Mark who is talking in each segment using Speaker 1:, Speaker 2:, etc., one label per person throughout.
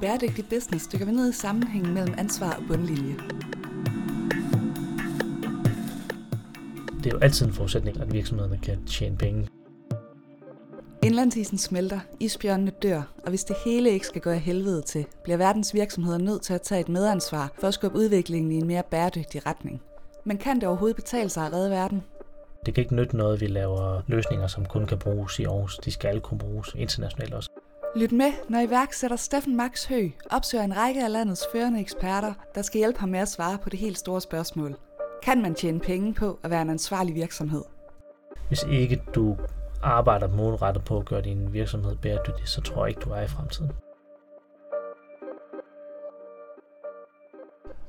Speaker 1: Bæredygtig Business dykker vi ned i sammenhængen mellem ansvar og bundlinje.
Speaker 2: Det er jo altid en forudsætning, at virksomhederne kan tjene penge.
Speaker 1: Indlandsisen smelter, isbjørnene dør, og hvis det hele ikke skal gå af helvede til, bliver verdens virksomheder nødt til at tage et medansvar for at skubbe udviklingen i en mere bæredygtig retning. Men kan det overhovedet betale sig at redde verden?
Speaker 2: Det kan ikke nytte noget, at vi laver løsninger, som kun kan bruges i Aarhus. De skal kunne bruges internationalt også.
Speaker 1: Lyt med, når iværksætter Steffen Max Hø opsøger en række af landets førende eksperter, der skal hjælpe ham med at svare på det helt store spørgsmål. Kan man tjene penge på at være en ansvarlig virksomhed?
Speaker 2: Hvis ikke du arbejder målrettet på at gøre din virksomhed bæredygtig, så tror jeg ikke, du er i fremtiden.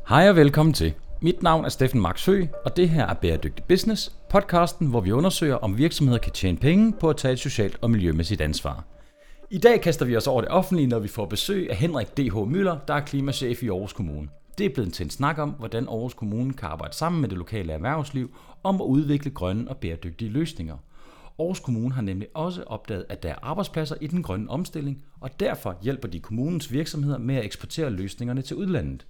Speaker 3: Hej og velkommen til. Mit navn er Steffen Max Hø, og det her er Bæredygtig Business, podcasten, hvor vi undersøger, om virksomheder kan tjene penge på at tage et socialt og miljømæssigt ansvar. I dag kaster vi os over det offentlige, når vi får besøg af Henrik D.H. Møller, der er klimachef i Aarhus Kommune. Det er blevet til en snak om, hvordan Aarhus Kommune kan arbejde sammen med det lokale erhvervsliv om at udvikle grønne og bæredygtige løsninger. Aarhus Kommune har nemlig også opdaget, at der er arbejdspladser i den grønne omstilling, og derfor hjælper de kommunens virksomheder med at eksportere løsningerne til udlandet.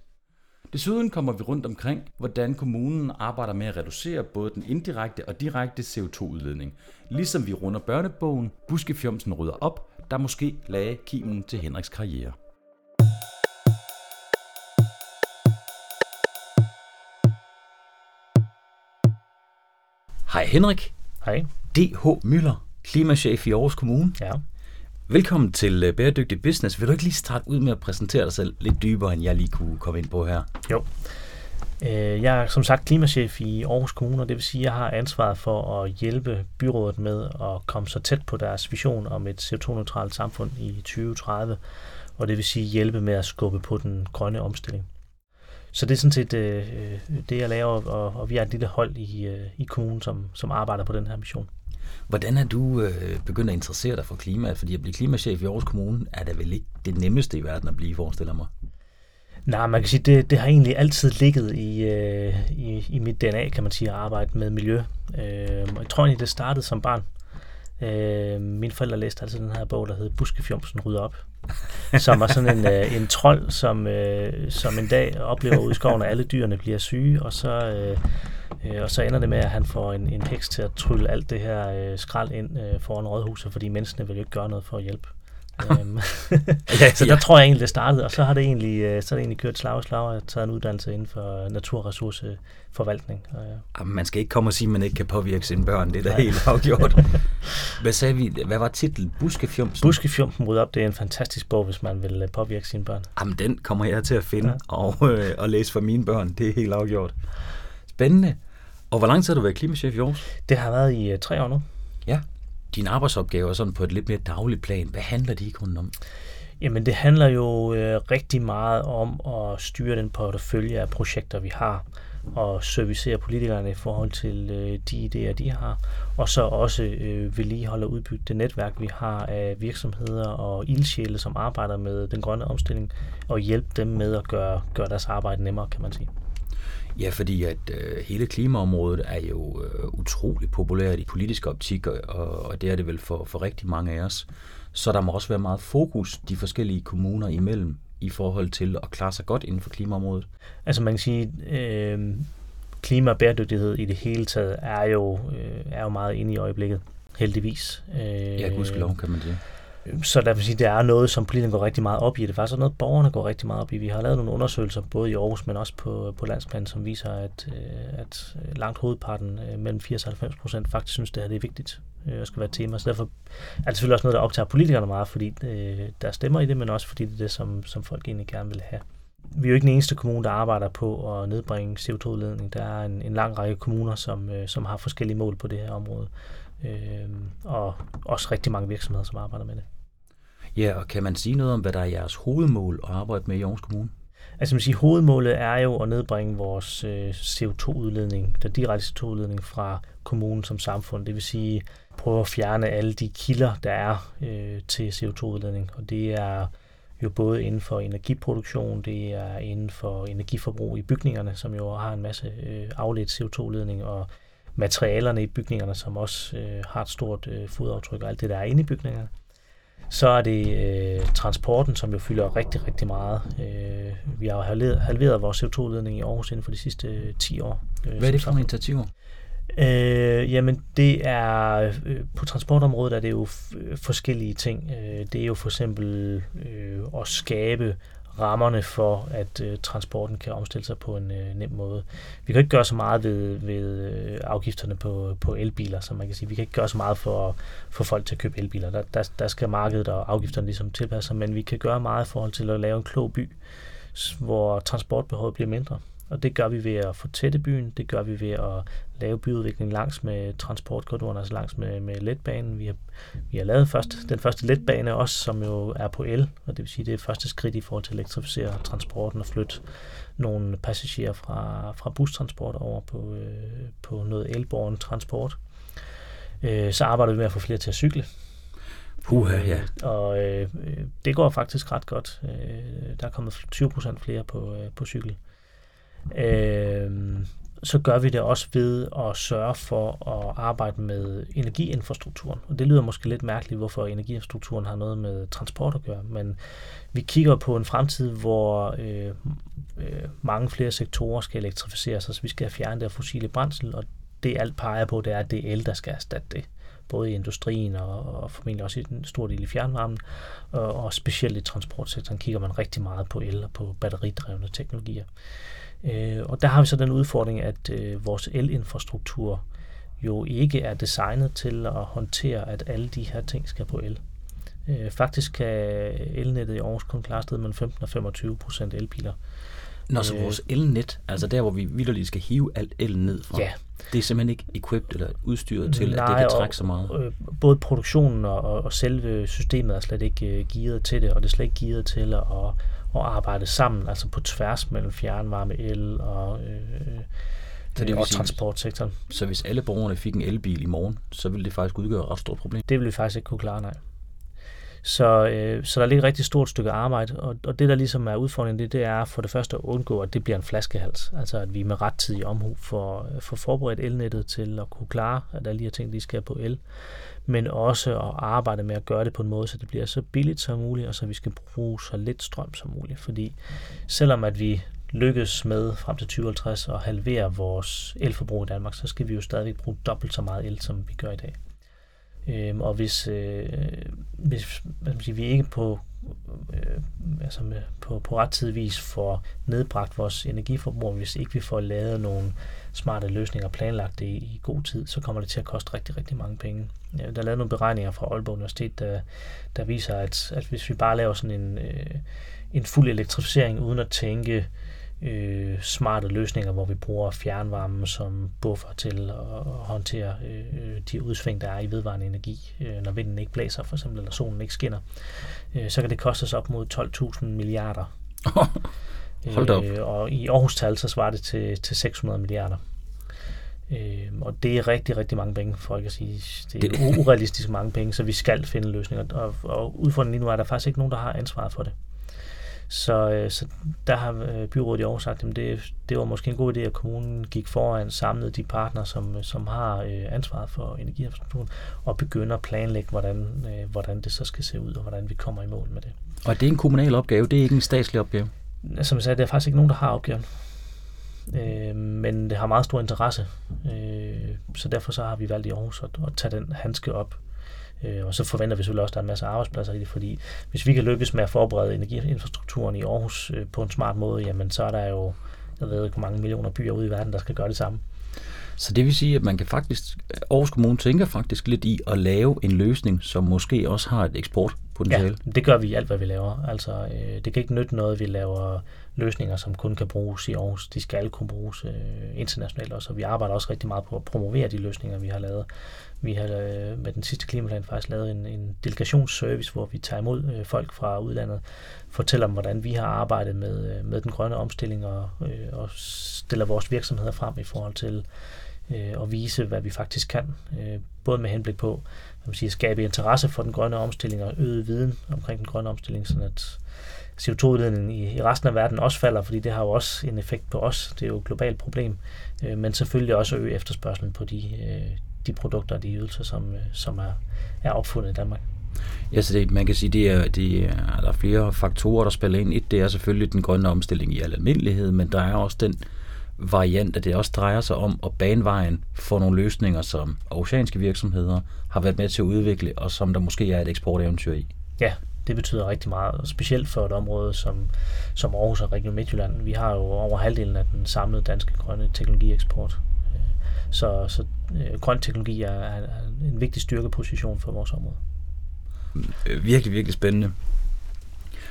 Speaker 3: Desuden kommer vi rundt omkring, hvordan kommunen arbejder med at reducere både den indirekte og direkte CO2-udledning. Ligesom vi runder børnebogen Buskefjomsen rydder op, der måske lagde kimen til Henriks karriere. Hej Henrik.
Speaker 2: Hej.
Speaker 3: D.H. Møller, klimachef i Aarhus Kommune.
Speaker 2: Ja.
Speaker 3: Velkommen til øh, Bæredygtig Business. Vil du ikke lige starte ud med at præsentere dig selv lidt dybere, end jeg lige kunne komme ind på her?
Speaker 2: Jo. Øh, Jeg er som sagt klimachef i Aarhus Kommune, og det vil sige, at jeg har ansvaret for at hjælpe byrådet med at komme så tæt på deres vision om et CO2-neutralt samfund i 2030, og det vil sige hjælpe med at skubbe på den grønne omstilling. Så det er sådan set øh, det, jeg laver, og, og vi er et lille hold i, øh, i kommunen, som, som arbejder på den her mission.
Speaker 3: Hvordan er du øh, begyndt at interessere dig for klimaet? Fordi at blive klimachef i Aarhus Kommune er da vel ikke det nemmeste i verden at blive, forestiller mig.
Speaker 2: Nej, man kan sige, det, det har egentlig altid ligget i, øh, i, i mit DNA, kan man sige, at arbejde med miljø. Øh, og jeg tror egentlig, det startede som barn. Øh, mine forældre læste altså den her bog, der hed Buskefjomsen rydder op, som var sådan en, øh, en trold, som, øh, som en dag oplever ude i skoven, at alle dyrene bliver syge, og så, øh, øh, og så ender det med, at han får en, en heks til at trylle alt det her øh, skrald ind øh, foran rådhuset, fordi menneskene vil jo ikke gøre noget for at hjælpe. Øhm, så der tror jeg egentlig, det startede, og så har det egentlig, øh, så har det egentlig kørt slag og slag, og jeg taget en uddannelse inden for naturressourceforvaltning. Og, ja.
Speaker 3: Jamen, man skal ikke komme og sige, at man ikke kan påvirke sine børn. Det er da helt afgjort. Hvad sagde vi? Hvad var titlen? Buskefjomsen?
Speaker 2: Buskefjomsen rydder op, det er en fantastisk bog, hvis man vil øh, påvirke sine børn.
Speaker 3: Jamen, den kommer jeg til at finde
Speaker 2: Ja.
Speaker 3: ja. og, øh, og læse for mine børn. Det er helt afgjort. Spændende. Og hvor lang tid har du været klimachef i Aarhus?
Speaker 2: Det har været i uh, tre år nu.
Speaker 3: Ja. Dine arbejdsopgaver sådan på et lidt mere dagligt plan, hvad handler de i grunden om?
Speaker 2: Jamen, det handler jo øh, rigtig meget om at styre den portefølje af projekter, vi har, og servicere politikerne i forhold til øh, de idéer, de har, og så også øh, vedligeholde og udbygge det netværk, vi har af virksomheder og ildsjæle, som arbejder med den grønne omstilling, og hjælpe dem med at gøre, gøre deres arbejde nemmere, kan man sige.
Speaker 3: Ja, fordi at øh, hele klimaområdet er jo øh, utrolig populært i politisk optik, og, og, det er det vel for, for rigtig mange af os. Så der må også være meget fokus de forskellige kommuner imellem i forhold til at klare sig godt inden for klimaområdet.
Speaker 2: Altså man kan sige, øh, klima og bæredygtighed i det hele taget er jo, øh, er jo meget inde i øjeblikket, heldigvis. Øh,
Speaker 3: Ja, gudskelov kan man sige.
Speaker 2: Så der vil sige, det er noget, som politikerne går rigtig meget op i. Det er faktisk noget, borgerne går rigtig meget op i. Vi har lavet nogle undersøgelser, både i Aarhus, men også på, på landsplan, som viser, at, øh, at langt hovedparten, øh, mellem 80 og 90 procent, faktisk synes, det her det er vigtigt øh, og skal være et tema. Så derfor er det selvfølgelig også noget, der optager politikerne meget, fordi øh, der stemmer i det, men også fordi det er det, som, som folk egentlig gerne vil have. Vi er jo ikke den eneste kommune, der arbejder på at nedbringe CO2-udledning. Der er en, en lang række kommuner, som, øh, som har forskellige mål på det her område. Øh, og også rigtig mange virksomheder, som arbejder med det.
Speaker 3: Ja, og kan man sige noget om, hvad der er jeres hovedmål at arbejde med i Aarhus Kommune?
Speaker 2: Altså man siger, hovedmålet er jo at nedbringe vores øh, CO2-udledning, den direkte CO2-udledning fra kommunen som samfund. Det vil sige prøve at fjerne alle de kilder, der er øh, til CO2-udledning. Og det er jo både inden for energiproduktion, det er inden for energiforbrug i bygningerne, som jo har en masse øh, afledt CO2-udledning, og materialerne i bygningerne, som også øh, har et stort øh, fodaftryk, og alt det, der er inde i bygningerne. Så er det øh, transporten, som jo fylder rigtig, rigtig meget. Øh, vi har halveret, halveret vores CO2-udledning i Aarhus inden for de sidste øh, 10 år.
Speaker 3: Øh, Hvad er det for nogle initiativer?
Speaker 2: Øh, jamen, det er øh, på transportområdet er det jo forskellige ting. Øh, det er jo for eksempel øh, at skabe rammerne for, at øh, transporten kan omstille sig på en øh, nem måde. Vi kan ikke gøre så meget ved, ved øh, afgifterne på, på elbiler, som man kan sige. Vi kan ikke gøre så meget for at få folk til at købe elbiler. Der, der, der skal markedet og afgifterne ligesom tilpasse sig, men vi kan gøre meget i forhold til at lave en klog by, hvor transportbehovet bliver mindre. Og det gør vi ved at fortætte byen, det gør vi ved at lave byudvikling langs med transportkorridoren, altså langs med, med letbanen. Vi har, vi har lavet først, den første letbane også, som jo er på el, og det vil sige, det er første skridt i forhold til at elektrificere transporten og flytte nogle passagerer fra, fra bustransport over på, øh, på noget elborgen transport. Øh, så arbejder vi med at få flere til at cykle.
Speaker 3: Puha, ja.
Speaker 2: Øh, og øh, det går faktisk ret godt. Øh, der er kommet 20 procent flere på, øh, på cykel. Øh, Øhm, så gør vi det også ved at sørge for at arbejde med energiinfrastrukturen. Og det lyder måske lidt mærkeligt, hvorfor energiinfrastrukturen har noget med transport at gøre, men vi kigger på en fremtid, hvor øh, øh, mange flere sektorer skal elektrificeres, så vi skal have fjernet det fossile brændsel, og det alt peger på, det er, at det er el, der skal erstatte det både i industrien og, og formentlig også i en stor del i fjernvarmen, og, og specielt i transportsektoren kigger man rigtig meget på el og på batteridrevne teknologier. Øh, og der har vi så den udfordring, at øh, vores elinfrastruktur jo ikke er designet til at håndtere, at alle de her ting skal på el. Øh, faktisk kan elnettet i Aarhus kun klare sted mellem 15 og 25 procent elbiler.
Speaker 3: Når så øh, vores elnet, altså der, hvor vi vildt skal hive alt el ned fra, ja. Det er simpelthen ikke equipped eller udstyret til, Nej, at det kan trække så meget? Øh,
Speaker 2: både produktionen og, og selve systemet er slet ikke øh, gearet til det, og det er slet ikke gearet til at, at arbejde sammen, altså på tværs mellem fjernvarme, el og, øh, så det og sige, transportsektoren.
Speaker 3: Så hvis alle borgerne fik en elbil i morgen, så ville det faktisk udgøre et ret stort problem?
Speaker 2: Det ville vi faktisk ikke kunne klare, nej. Så, øh, så der ligger et rigtig stort stykke arbejde, og, og det der ligesom er udfordringen, det, det er for det første at undgå, at det bliver en flaskehals. Altså at vi med ret tid i omhu får, øh, får forberedt elnettet til at kunne klare, at alle de her ting, de skal på el men også at arbejde med at gøre det på en måde, så det bliver så billigt som muligt, og så vi skal bruge så lidt strøm som muligt. Fordi selvom at vi lykkes med frem til 2050 at halvere vores elforbrug i Danmark, så skal vi jo stadigvæk bruge dobbelt så meget el, som vi gør i dag. Øhm, og hvis, øh, hvis hvad man sige, vi ikke på, øh, altså med, på, på rettidig vis får nedbragt vores energiforbrug, hvis ikke vi får lavet nogle smarte løsninger planlagt det i, i god tid, så kommer det til at koste rigtig, rigtig mange penge. Ja, der er lavet nogle beregninger fra Aalborg Universitet, der, der viser, at, at hvis vi bare laver sådan en, øh, en fuld elektrificering uden at tænke øh, smarte løsninger, hvor vi bruger fjernvarme som buffer til at håndtere øh, de udsving, der er i vedvarende energi, øh, når vinden ikke blæser for eksempel, eller solen ikke skinner, øh, så kan det koste os op mod 12.000 milliarder.
Speaker 3: Hold op.
Speaker 2: Øh, og i Aarhus tal, så svarer det til, til 600 milliarder. Øh, og det er rigtig, rigtig mange penge, for ikke at sige, det er urealistisk mange penge, så vi skal finde løsninger. Og, og udfordringen lige nu er, at der faktisk ikke nogen, der har ansvaret for det. Så, øh, så der har øh, byrådet i Aarhus sagt, at det, det var måske en god idé, at kommunen gik foran, samlede de partner, som, som har øh, ansvaret for energiinfrastrukturen, og begynder at planlægge, hvordan, øh, hvordan det så skal se ud, og hvordan vi kommer i mål med det.
Speaker 3: Og det er en kommunal opgave, det er ikke en statslig opgave?
Speaker 2: Som jeg sagde, det er faktisk ikke nogen, der har opgaven. Øh, men det har meget stor interesse, øh, så derfor så har vi valgt i Aarhus at, at tage den handske op. Øh, og så forventer vi selvfølgelig også, at der er en masse arbejdspladser i det, fordi hvis vi kan lykkes med at forberede energiinfrastrukturen i Aarhus øh, på en smart måde, jamen så er der jo, jeg ved ikke, hvor mange millioner byer ude i verden, der skal gøre det samme.
Speaker 3: Så det vil sige, at man kan faktisk, Aarhus Kommune tænker faktisk lidt i at lave en løsning, som måske også har et eksportpotentiale.
Speaker 2: Ja, det gør vi i alt, hvad vi laver. Altså, øh, det kan ikke nytte noget, at vi laver løsninger, som kun kan bruges i Aarhus. De skal kunne bruges øh, internationalt også, og vi arbejder også rigtig meget på at promovere de løsninger, vi har lavet. Vi har øh, med den sidste klimaplan faktisk lavet en, en delegationsservice, hvor vi tager imod øh, folk fra udlandet, fortæller dem, hvordan vi har arbejdet med, øh, med den grønne omstilling og, øh, og stiller vores virksomheder frem i forhold til øh, at vise, hvad vi faktisk kan. Øh, både med henblik på man siger, at skabe interesse for den grønne omstilling og øget viden omkring den grønne omstilling, sådan at CO2-udledningen i, i resten af verden også falder, fordi det har jo også en effekt på os. Det er jo et globalt problem, øh, men selvfølgelig også øge efterspørgselen på de, øh, de produkter og de ydelser, som, øh, som er, er opfundet i Danmark.
Speaker 3: Ja, så det, man kan sige, det er, det er, der er flere faktorer, der spiller ind. Et, det er selvfølgelig den grønne omstilling i al almindelighed, men der er også den variant, at det også drejer sig om at banevejen for nogle løsninger, som oceanske virksomheder har været med til at udvikle, og som der måske er et eksporteventyr i.
Speaker 2: Ja, det betyder rigtig meget, specielt for et område som, som Aarhus og Region Midtjylland. Vi har jo over halvdelen af den samlede danske grønne teknologieksport. Så, så øh, grøn teknologi er, er en vigtig styrkeposition for vores område.
Speaker 3: Øh, virkelig, virkelig spændende.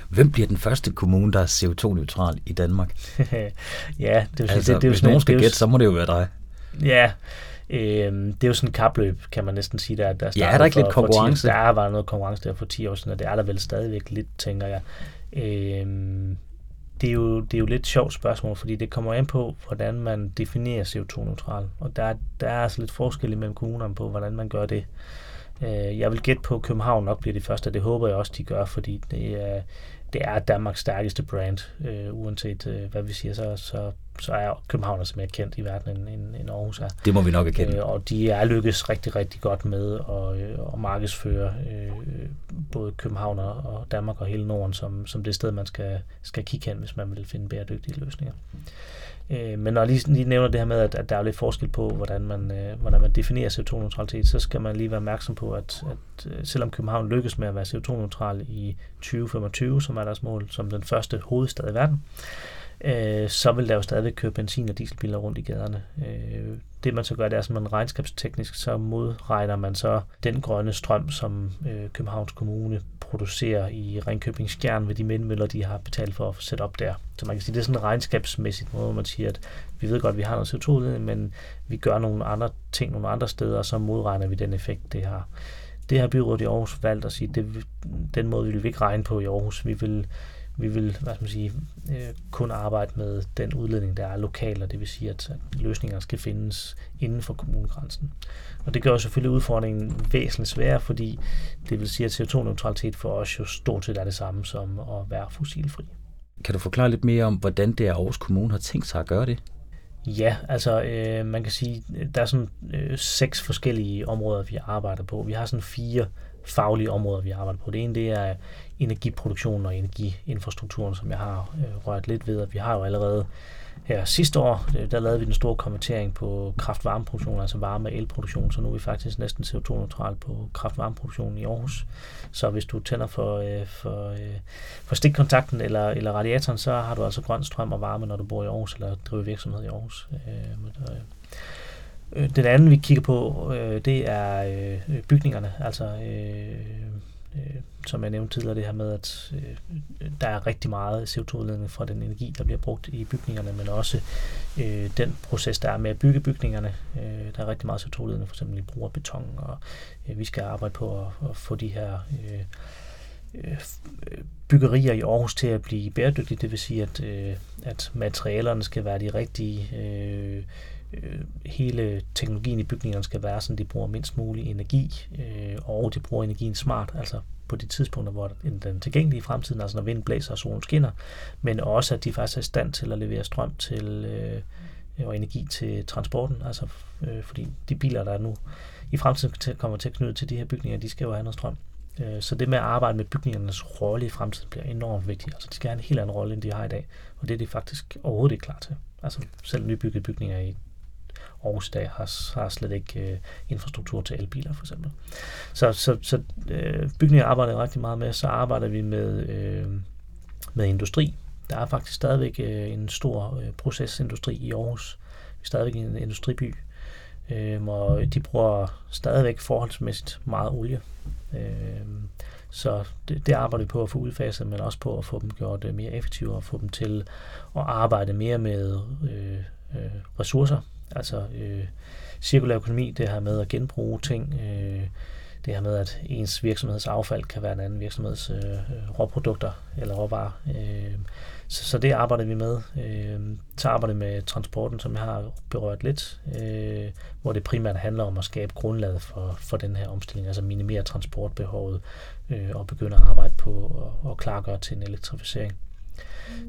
Speaker 3: Hvem bliver den første kommune, der er CO2-neutral i Danmark?
Speaker 2: ja, det er jo
Speaker 3: altså,
Speaker 2: det, det, er
Speaker 3: hvis nogen skal gætte, så må det jo være dig.
Speaker 2: Ja, øh, det er jo sådan en kapløb, kan man næsten sige. Der, der
Speaker 3: ja, er der ikke
Speaker 2: for,
Speaker 3: lidt konkurrence?
Speaker 2: 10, der var noget konkurrence der for 10 år siden, og det er der vel stadigvæk lidt, tænker jeg. Øh, det er, jo, det er jo lidt sjovt spørgsmål, fordi det kommer an på, hvordan man definerer CO2-neutral. Og der, der er altså lidt forskel mellem kommunerne på, hvordan man gør det. Øh, jeg vil gætte på, at København nok bliver det første, det håber jeg også, de gør, fordi det er, det er Danmarks stærkeste brand, øh, uanset øh, hvad vi siger, så, så, så er København altså mere kendt i verden end, end, end Aarhus er.
Speaker 3: Det må vi nok erkende.
Speaker 2: Øh, og de er lykkes rigtig, rigtig godt med at, øh, at markedsføre øh, både København og Danmark og hele Norden som, som det sted, man skal, skal kigge hen, hvis man vil finde bæredygtige løsninger. Øh, men når jeg lige, lige nævner det her med, at, at der er lidt forskel på, hvordan man, øh, hvordan man definerer CO2-neutralitet, så skal man lige være opmærksom på, at, at øh, selvom København lykkes med at være CO2-neutral i 2025, som er deres mål, som den første hovedstad i verden, øh, Øh, så vil der jo stadig køre benzin- og dieselbiler rundt i gaderne. Øh, det man så gør, det er, at man regnskabsteknisk, så modregner man så den grønne strøm, som øh, Københavns Kommune producerer i Ringkøbing Skjern ved de vindmøller, de har betalt for at sætte op der. Så man kan sige, det er sådan en regnskabsmæssigt måde, hvor man siger, at vi ved godt, at vi har noget CO2 men vi gør nogle andre ting nogle andre steder, og så modregner vi den effekt, det har. Det har byrådet i Aarhus valgt at sige, det, den måde vil vi ikke regne på i Aarhus. Vi vil vi vil hvad skal man sige, øh, kun arbejde med den udledning, der er lokal, og det vil sige, at, at løsninger skal findes inden for kommunegrænsen. Og det gør selvfølgelig udfordringen væsentligt sværere, fordi det vil sige, at CO2-neutralitet for os jo stort set er det samme som at være fossilfri.
Speaker 3: Kan du forklare lidt mere om, hvordan det er Aarhus Kommune har tænkt sig at gøre det?
Speaker 2: Ja, altså øh, man kan sige, der er sådan øh, seks forskellige områder, vi arbejder på. Vi har sådan fire faglige områder, vi arbejder på. Det ene det er energiproduktionen og energiinfrastrukturen, som jeg har øh, rørt lidt ved. Vi har jo allerede her sidste år, øh, der lavede vi den store konvertering på kraft-varmeproduktion, altså varme- og elproduktion, så nu er vi faktisk næsten CO2-neutral på kraft-varmeproduktionen i Aarhus. Så hvis du tænder for, øh, for, øh, for stikkontakten eller, eller radiatoren, så har du altså grøn strøm og varme, når du bor i Aarhus eller driver virksomhed i Aarhus. Øh, øh, øh den anden, vi kigger på, øh, det er øh, bygningerne, altså øh, som jeg nævnte tidligere, det her med, at øh, der er rigtig meget CO2-udledning fra den energi, der bliver brugt i bygningerne, men også øh, den proces, der er med at bygge bygningerne. Øh, der er rigtig meget CO2-udledning, for eksempel i brug af beton, og øh, vi skal arbejde på at, at få de her øh, øh, øh byggerier i Aarhus til at blive bæredygtige, det vil sige, at, øh, at materialerne skal være de rigtige, øh, øh, hele teknologien i bygningerne skal være sådan, de bruger mindst mulig energi, øh, og de bruger energien smart, altså på de tidspunkter, hvor den er tilgængelig i fremtiden, altså når vinden blæser og solen skinner, men også at de faktisk er i stand til at levere strøm til øh, og energi til transporten, altså øh, fordi de biler, der er nu i fremtiden kommer til at knytte til de her bygninger, de skal jo have noget strøm. Øh, så det med at arbejde med bygningernes rolle i fremtiden bliver enormt vigtigt. Altså de skal have en helt anden rolle, end de har i dag, og det er de faktisk overhovedet ikke klar til. Altså selv nybyggede bygninger i Aarhus dag har, har slet ikke øh, infrastruktur til elbiler for eksempel. Så, så, så øh, bygninger arbejder rigtig meget med, så arbejder vi med, øh, med industri. Der er faktisk stadigvæk øh, en stor øh, procesindustri i Aarhus. Vi er stadigvæk en industriby, øh, og de bruger stadigvæk forholdsmæssigt meget olie. Øh, så det, det arbejder vi på at få udfaset, men også på at få dem gjort øh, mere effektive og få dem til at arbejde mere med øh, øh, ressourcer, Altså øh, cirkulær økonomi, det her med at genbruge ting, øh, det her med, at ens virksomheds affald kan være en anden virksomheds øh, øh, råprodukter eller råvarer. Øh, så, så det arbejder vi med. Øh, så arbejder vi med transporten, som jeg har berørt lidt, øh, hvor det primært handler om at skabe grundlaget for, for den her omstilling, altså minimere transportbehovet øh, og begynde at arbejde på at, klargøre til en elektrificering.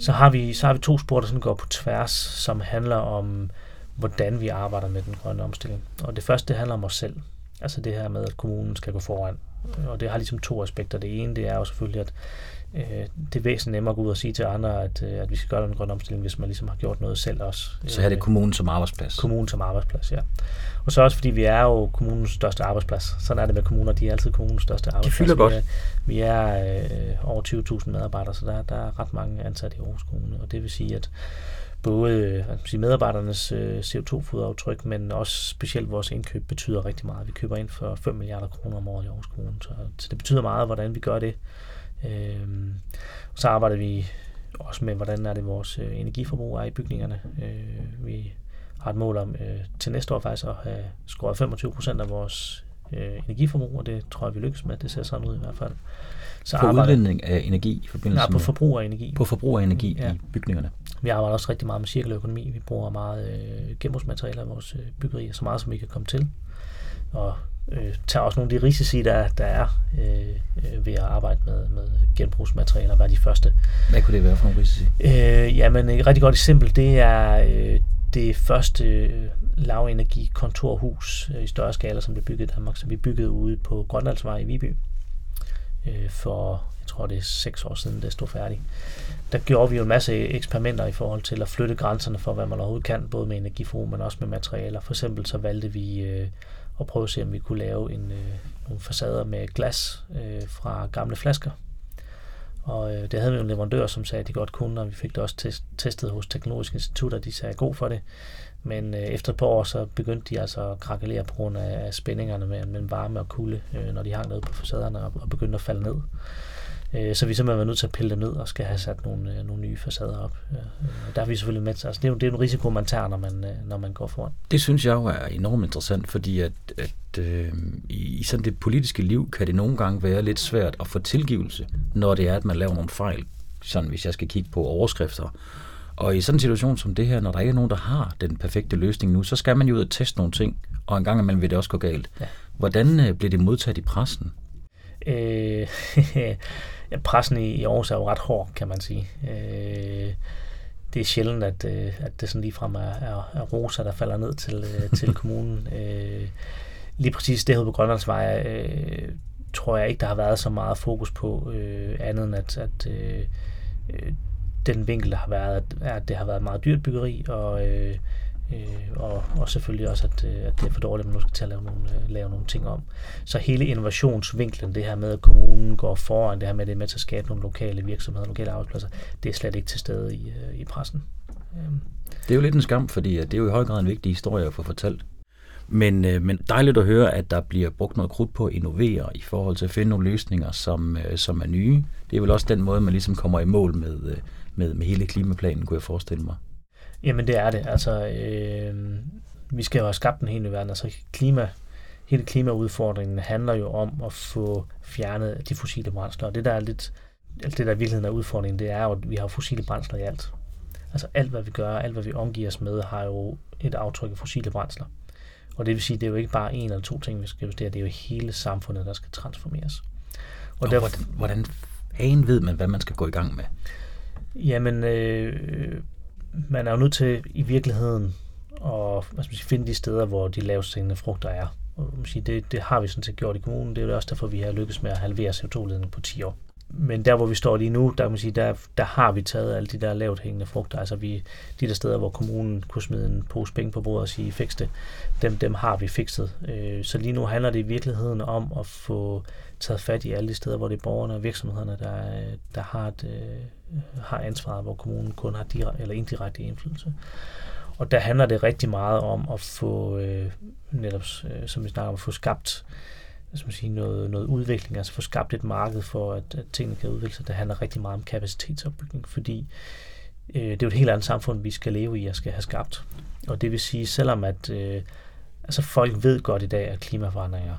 Speaker 2: Så har vi, så har vi to spor, der sådan går på tværs, som handler om hvordan vi arbejder med den grønne omstilling. Og det første, det handler om os selv. Altså det her med, at kommunen skal gå foran. og det har ligesom to aspekter. Det ene, det er jo selvfølgelig, at øh, det er væsentligt nemmere at gå ud og sige til andre, at, øh, at vi skal gøre den grønne omstilling, hvis man ligesom har gjort noget selv også.
Speaker 3: Så er det kommunen som arbejdsplads?
Speaker 2: Kommunen som arbejdsplads, ja. Og så også fordi vi er jo kommunens største arbejdsplads. Sådan er det med kommuner, de er altid kommunens største arbejdsplads.
Speaker 3: De fylder godt.
Speaker 2: Vi er, vi er øh, over 20.000 medarbejdere, så der, der er ret mange ansatte i Aarhus Kommune, og det vil sige, at både øh, sige, medarbejdernes øh, CO2-fodaftryk, men også specielt vores indkøb betyder rigtig meget. Vi køber ind for 5 milliarder kroner om året i Aarhus Kommune, så, så det betyder meget, hvordan vi gør det. Øh, så arbejder vi også med, hvordan er det vores øh, energiforbrug er i bygningerne. Øh, vi har et mål om øh, til næste år faktisk at have skåret 25 procent af vores øh, energiforbrug, og det tror jeg, vi lykkes med. Det ser sådan ud i hvert fald.
Speaker 3: Så på arbejder, udledning af energi i forbindelse
Speaker 2: nej, på forbrug af energi.
Speaker 3: På forbrug af energi ja. i bygningerne.
Speaker 2: Vi arbejder også rigtig meget med cirkulær økonomi. Vi bruger meget øh, genbrugsmaterialer i vores øh, byggerier, så meget som vi kan komme til. Og øh, tager også nogle af de risici, der, der er øh, øh, ved at arbejde med, med genbrugsmaterialer, være de første.
Speaker 3: Hvad kunne det være for nogle risici?
Speaker 2: Øh, jamen, et rigtig godt eksempel, det er øh, det første øh, lavenergi kontorhus øh, i større skala, som blev bygget i Danmark, som vi byggede ude på Grønlandsvej i Viby øh, for, jeg tror det er seks år siden, det stod færdigt. Der gjorde vi jo en masse eksperimenter i forhold til at flytte grænserne for, hvad man overhovedet kan, både med energiforbrug, men også med materialer. For eksempel så valgte vi at prøve at se, om vi kunne lave en, nogle facader med glas fra gamle flasker. Og øh, det havde vi jo en leverandør, som sagde, at de godt kunne, og vi fik det også test, testet hos Teknologisk Institut, og de sagde god for det. Men øh, efter et par år, så begyndte de altså at krakelere på grund af spændingerne mellem varme og kulde, øh, når de hang ned på facaderne og, og begyndte at falde ned. Øh, så vi simpelthen været nødt til at pille dem ned og skal have sat nogle, øh, nogle nye facader op. Øh, der er vi selvfølgelig med til. Altså, det, er jo, det er en risiko, man tager, når man, øh, når man går foran.
Speaker 3: Det synes jeg jo er enormt interessant, fordi at, at øh, i sådan det politiske liv kan det nogle gange være lidt svært at få tilgivelse, når det er, at man laver nogle fejl. Sådan hvis jeg skal kigge på overskrifter. Og i sådan en situation som det her, når der ikke er nogen, der har den perfekte løsning nu, så skal man jo ud og teste nogle ting, og en gang imellem vil det også gå galt. Ja. Hvordan øh, bliver det modtaget i pressen?
Speaker 2: Øh, ja, pressen i, i Aarhus er jo ret hård, kan man sige. Øh, det er sjældent, at, øh, at det sådan ligefrem er, er, er rosa, der falder ned til, øh, til kommunen. Øh, lige præcis det her på Grønlandsvej, øh, tror jeg ikke, der har været så meget fokus på øh, andet end, at, at øh, øh den vinkel, der har været, er, at det har været meget dyrt byggeri, og øh, Øh, og, og selvfølgelig også, at, øh, at det er for dårligt, at man nu skal til at lave nogle, øh, lave nogle ting om. Så hele innovationsvinklen, det her med, at kommunen går foran, det her med, at det er med til at skabe nogle lokale virksomheder, lokale arbejdspladser, det er slet ikke til stede i, øh, i pressen.
Speaker 3: Øhm. Det er jo lidt en skam, fordi øh, det er jo i høj grad en vigtig historie at få fortalt. Men, øh, men dejligt at høre, at der bliver brugt noget krudt på at innovere i forhold til at finde nogle løsninger, som, øh, som er nye. Det er vel også den måde, man ligesom kommer i mål med, øh, med, med hele klimaplanen, kunne jeg forestille mig.
Speaker 2: Jamen det er det. Altså, øh, vi skal jo have skabt en hel ny verden. Altså klima, hele klimaudfordringen handler jo om at få fjernet de fossile brændsler. Og det der er lidt, alt det der i virkeligheden er udfordringen, det er jo, at vi har fossile brændsler i alt. Altså alt, hvad vi gør, alt, hvad vi omgiver os med, har jo et aftryk af fossile brændsler. Og det vil sige, det er jo ikke bare en eller to ting, vi skal justere, det er jo hele samfundet, der skal transformeres.
Speaker 3: Og, og derfor, hvordan, hvordan hagen ved man, hvad man skal gå i gang med?
Speaker 2: Jamen, øh, man er jo nødt til i virkeligheden at hvad skal man sige, finde de steder, hvor de laveste frugter er. Og man sige, det, det har vi sådan set gjort i kommunen. Det er jo også derfor, vi har lykkes med at halvere CO2-ledningen på 10 år. Men der, hvor vi står lige nu, der, kan man sige, der, der har vi taget alle de der lavt hængende frugter. Altså vi, de der steder, hvor kommunen kunne smide en pose penge på bordet og sige, fix det, dem, dem har vi fikset. Øh, så lige nu handler det i virkeligheden om at få taget fat i alle de steder, hvor det er borgerne og virksomhederne, der, der har, et, øh, har ansvaret, hvor kommunen kun har direkte eller indirekte indflydelse. Og der handler det rigtig meget om at få, øh, netop øh, som vi snakker om, at få skabt hvad man sige, noget, noget udvikling, altså få skabt et marked for, at, at tingene kan udvikle sig. Det handler rigtig meget om kapacitetsopbygning, fordi øh, det er jo et helt andet samfund, vi skal leve i og skal have skabt. Og det vil sige, selvom at øh, altså folk ved godt i dag, at klimaforandringer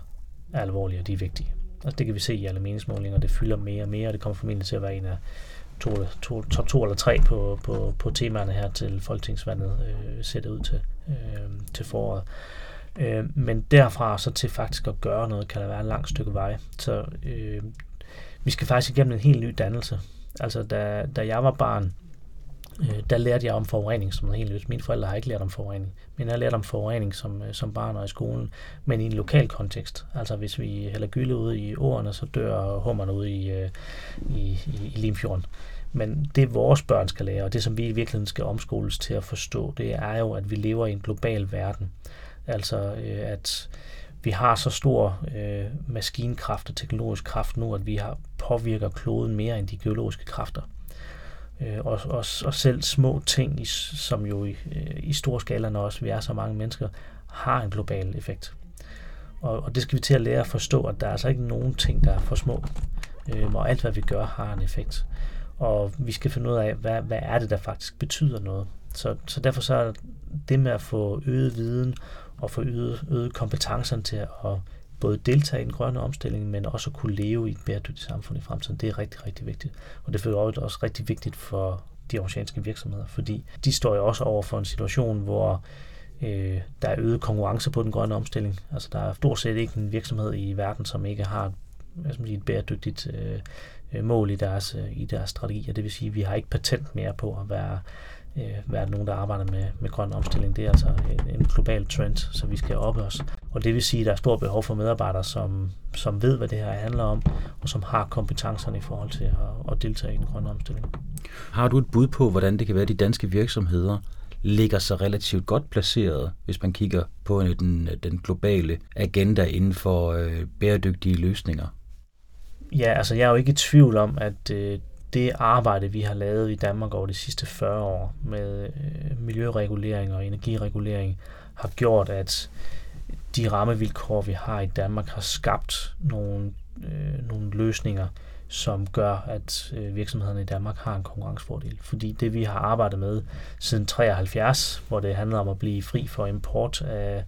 Speaker 2: er alvorlige og de er vigtige. Altså det kan vi se i alle meningsmålinger, det fylder mere og mere, og det kommer formentlig til at være en af to, to, top to eller tre på, på, på temaerne her til folketingsvalget øh, ser det ud til, øh, til foråret. Øh, men derfra så til faktisk at gøre noget, kan der være et langt stykke vej. Så øh, vi skal faktisk igennem en helt ny dannelse. Altså da, da jeg var barn, øh, der lærte jeg om forurening som noget helt nyt. Mine forældre har ikke lært om forurening, men jeg har lært om forurening som, øh, som barn og i skolen, men i en lokal kontekst. Altså hvis vi hælder gylde ud i åerne, så dør hummerne ud i, øh, i, i, i Limfjorden. Men det vores børn skal lære, og det som vi i virkeligheden skal omskoles til at forstå, det er jo, at vi lever i en global verden. Altså øh, at vi har så stor øh, maskinkraft og teknologisk kraft nu, at vi har påvirker kloden mere end de geologiske kræfter. Øh, og, og, og selv små ting, i, som jo i, øh, i stor skala, når også vi er så mange mennesker, har en global effekt. Og, og det skal vi til at lære at forstå, at der er altså ikke nogen ting, der er for små. Øh, og alt, hvad vi gør, har en effekt. Og vi skal finde ud af, hvad, hvad er det, der faktisk betyder noget. Så, så derfor så er det med at få øget viden og få øget, øget kompetencerne til at både deltage i den grønne omstilling, men også at kunne leve i et bæredygtigt samfund i fremtiden. Det er rigtig, rigtig vigtigt. Og det er også rigtig vigtigt for de oceanske virksomheder, fordi de står jo også over for en situation, hvor øh, der er øget konkurrence på den grønne omstilling. Altså der er stort set ikke en virksomhed i verden, som ikke har hvad skal man sige, et bæredygtigt øh, øh mål i deres, øh, i deres strategi, og det vil sige, at vi har ikke patent mere på at være øh, være nogen, der arbejder med, med grøn omstilling. Det er altså en, en global trend, så vi skal op os. Og det vil sige, at der er stor behov for medarbejdere, som, som ved, hvad det her handler om, og som har kompetencerne i forhold til at, at deltage i den grønne omstilling.
Speaker 3: Har du et bud på, hvordan det kan være, at de danske virksomheder ligger sig relativt godt placeret, hvis man kigger på den, den globale agenda inden for øh, bæredygtige løsninger?
Speaker 2: Ja, altså jeg er jo ikke i tvivl om, at øh, det arbejde, vi har lavet i Danmark over de sidste 40 år med øh, miljøregulering og energiregulering, har gjort, at de rammevilkår, vi har i Danmark, har skabt nogle, øh, nogle løsninger, som gør, at øh, virksomhederne i Danmark har en konkurrencefordel. Fordi det, vi har arbejdet med siden 73, hvor det handler om at blive fri for import af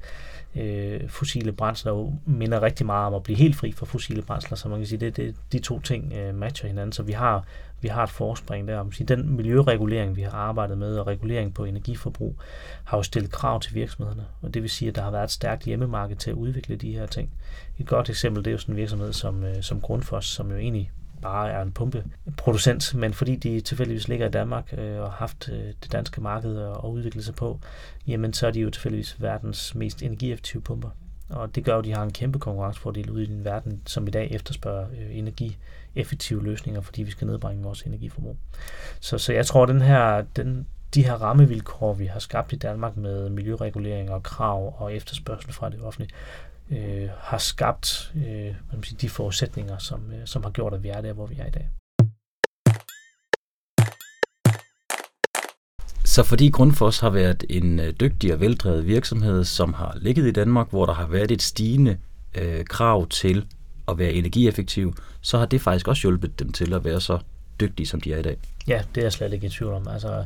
Speaker 2: øh, fossile brændsler, minder rigtig meget om at blive helt fri for fossile brændsler, så man kan sige, det, det, de to ting øh, matcher hinanden, så vi har vi har et forspring der. den miljøregulering, vi har arbejdet med, og regulering på energiforbrug, har jo stillet krav til virksomhederne. Og det vil sige, at der har været et stærkt hjemmemarked til at udvikle de her ting. Et godt eksempel, det er jo sådan en virksomhed som, øh, som Grundfos, som jo egentlig bare er en pumpeproducent, men fordi de tilfældigvis ligger i Danmark øh, og har haft øh, det danske marked at udvikle sig på, jamen så er de jo tilfældigvis verdens mest energieffektive pumper. Og det gør jo, at de har en kæmpe konkurrencefordel ude i den verden, som i dag efterspørger øh, effektive løsninger, fordi vi skal nedbringe vores energiforbrug. Så, så jeg tror, at den her, den, de her rammevilkår, vi har skabt i Danmark med miljøregulering og krav og efterspørgsel fra det offentlige, øh, har skabt øh, man sige, de forudsætninger, som, øh, som har gjort, at vi er der, hvor vi er i dag.
Speaker 3: Så fordi Grundfos har været en øh, dygtig og veldrevet virksomhed, som har ligget i Danmark, hvor der har været et stigende øh, krav til at være energieffektive, så har det faktisk også hjulpet dem til at være så dygtige, som de er i dag.
Speaker 2: Ja, det er jeg slet ikke i tvivl om. Altså,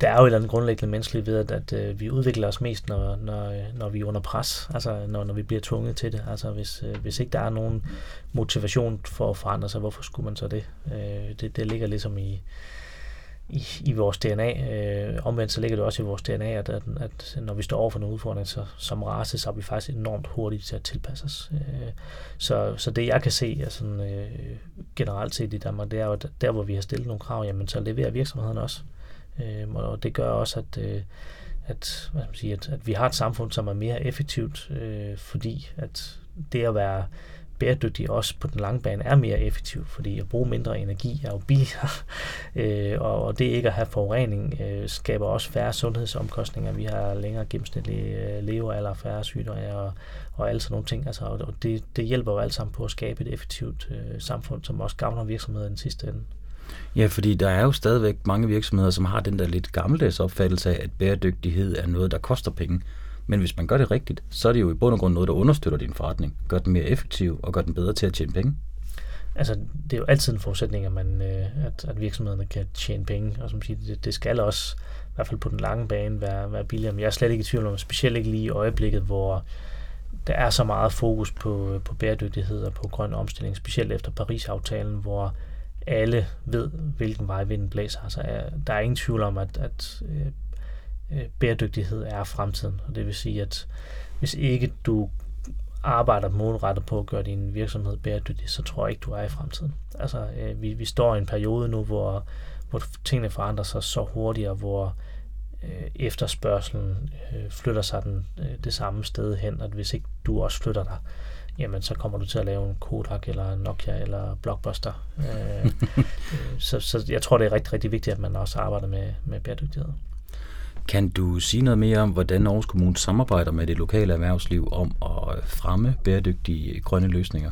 Speaker 2: der er jo et eller andet grundlæggende menneskeligt ved, at, at øh, vi udvikler os mest, når, når, øh, når vi er under pres, altså når, når vi bliver tvunget til det. Altså hvis, øh, hvis ikke der er nogen motivation for at forandre sig, hvorfor skulle man så det? Øh, det, det ligger ligesom i, i, i vores DNA. Øh, omvendt så ligger det også i vores DNA, at, at, at når vi står over for nogle udfordringer så, som race, så er vi faktisk enormt hurtigt til at tilpasse os. Øh, så, så det jeg kan se altså, øh, generelt set i Danmark, det er jo, at der hvor vi har stillet nogle krav, jamen så leverer virksomheden også. Øh, og det gør også, at, øh, at, hvad skal man sige, at, at vi har et samfund, som er mere effektivt, øh, fordi at det at være bæredygtig også på den lange bane er mere effektiv, fordi at bruge mindre energi er jo billigere, øh, og, og det ikke at have forurening øh, skaber også færre sundhedsomkostninger. Vi har længere gennemsnitlig øh, levealder, færre sygdomme og, og alle sådan nogle ting. Altså, og det, det hjælper jo alt sammen på at skabe et effektivt øh, samfund, som også gavner virksomheden i den sidste ende.
Speaker 3: Ja, fordi der er jo stadigvæk mange virksomheder, som har den der lidt gammeldags opfattelse af, at bæredygtighed er noget, der koster penge. Men hvis man gør det rigtigt, så er det jo i bund og grund noget, der understøtter din forretning, gør den mere effektiv og gør den bedre til at tjene penge.
Speaker 2: Altså, det er jo altid en forudsætning, at, man, øh, at, at virksomhederne kan tjene penge, og som siger, det, det skal også, i hvert fald på den lange bane, være, være billigere. Men jeg er slet ikke i tvivl om, specielt ikke lige i øjeblikket, hvor der er så meget fokus på, øh, på bæredygtighed og på grøn omstilling, specielt efter Paris-aftalen, hvor alle ved, hvilken vej vinden blæser. Altså, der er ingen tvivl om, at, at øh, bæredygtighed er fremtiden. Og det vil sige, at hvis ikke du arbejder målrettet på at gøre din virksomhed bæredygtig, så tror jeg ikke, du er i fremtiden. Altså, øh, vi, vi står i en periode nu, hvor, hvor tingene forandrer sig så hurtigt, og hvor øh, efterspørgselen øh, flytter sig den, øh, det samme sted hen, at hvis ikke du også flytter dig, jamen så kommer du til at lave en Kodak eller en Nokia eller Blockbuster. øh, så, så jeg tror, det er rigtig, rigtig vigtigt, at man også arbejder med, med bæredygtighed.
Speaker 3: Kan du sige noget mere om, hvordan Aarhus Kommune samarbejder med det lokale erhvervsliv om at fremme bæredygtige grønne løsninger?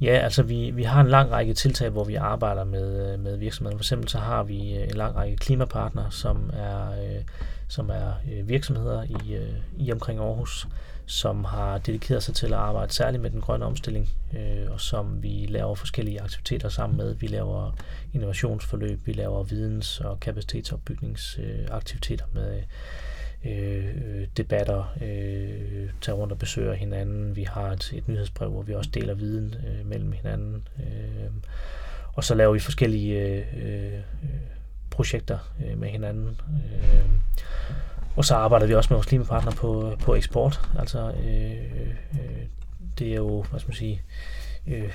Speaker 2: Ja, altså vi, vi har en lang række tiltag, hvor vi arbejder med, med virksomheder. For eksempel så har vi øh, en lang række klimapartnere, som er, øh, som er øh, virksomheder i, i omkring Aarhus, som har dedikeret sig til at arbejde særligt med den grønne omstilling, øh, og som vi laver forskellige aktiviteter sammen med. Vi laver innovationsforløb, vi laver videns- og kapacitetsopbygningsaktiviteter med øh, øh, debatter, øh, tager rundt og besøger hinanden. Vi har et, et nyhedsbrev, hvor vi også deler viden øh, mellem hinanden. Øh, og så laver vi forskellige øh, øh, øh projekter øh, med hinanden. Øh, og så arbejder vi også med vores klimapartner på, øh, på eksport. Altså, øh, øh, øh, det er jo, hvad skal man sige, øh,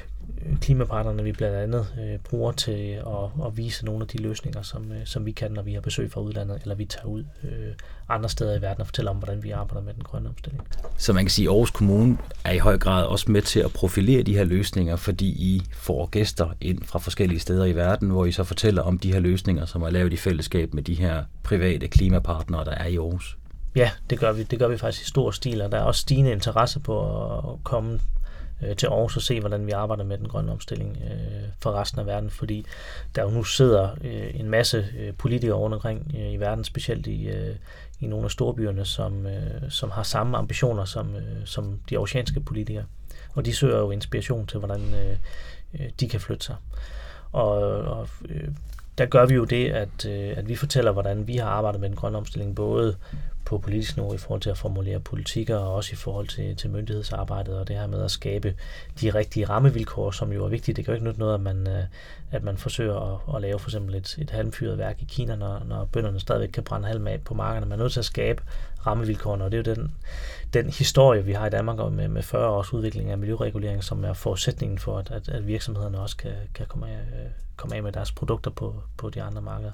Speaker 2: klimapartnerne, vi blandt andet øh, bruger til at, at vise nogle af de løsninger, som, øh, som vi kan, når vi har besøg fra udlandet, eller vi tager ud øh, andre steder i verden og fortæller om, hvordan vi arbejder med den grønne omstilling.
Speaker 3: Så man kan sige, at Aarhus Kommune er i høj grad også med til at profilere de her løsninger, fordi I får gæster ind fra forskellige steder i verden, hvor I så fortæller om de her løsninger, som er lavet i fællesskab med de her private klimapartnere, der er i Aarhus.
Speaker 2: Ja, det gør vi. Det gør vi faktisk i stor stil, og der er også stigende interesse på at komme øh, til Aarhus og se, hvordan vi arbejder med den grønne omstilling øh, for resten af verden, fordi der jo nu sidder øh, en masse øh, politikere rundt omkring øh, i verden, specielt i, øh, i nogle af storbyerne, som, øh, som har samme ambitioner som, øh, som de oceanske politikere. Og de søger jo inspiration til, hvordan øh, øh, de kan flytte sig. Og, og øh, der gør vi jo det, at, øh, at vi fortæller, hvordan vi har arbejdet med den grønne omstilling, både på politisk niveau i forhold til at formulere politikker, og også i forhold til, til myndighedsarbejdet, og det her med at skabe de rigtige rammevilkår, som jo er vigtigt. Det kan jo ikke nytte noget, at man, øh, at man forsøger at, at lave for eksempel et, et halmfyret værk i Kina, når, når bønderne stadigvæk kan brænde halm af på markederne. Man er nødt til at skabe rammevilkårene, og det er jo den, den historie, vi har i Danmark med, med 40 års udvikling af miljøregulering, som er forudsætningen for, at, at, at virksomhederne også kan, kan komme, af, øh, komme af med deres produkter på, på de andre markeder.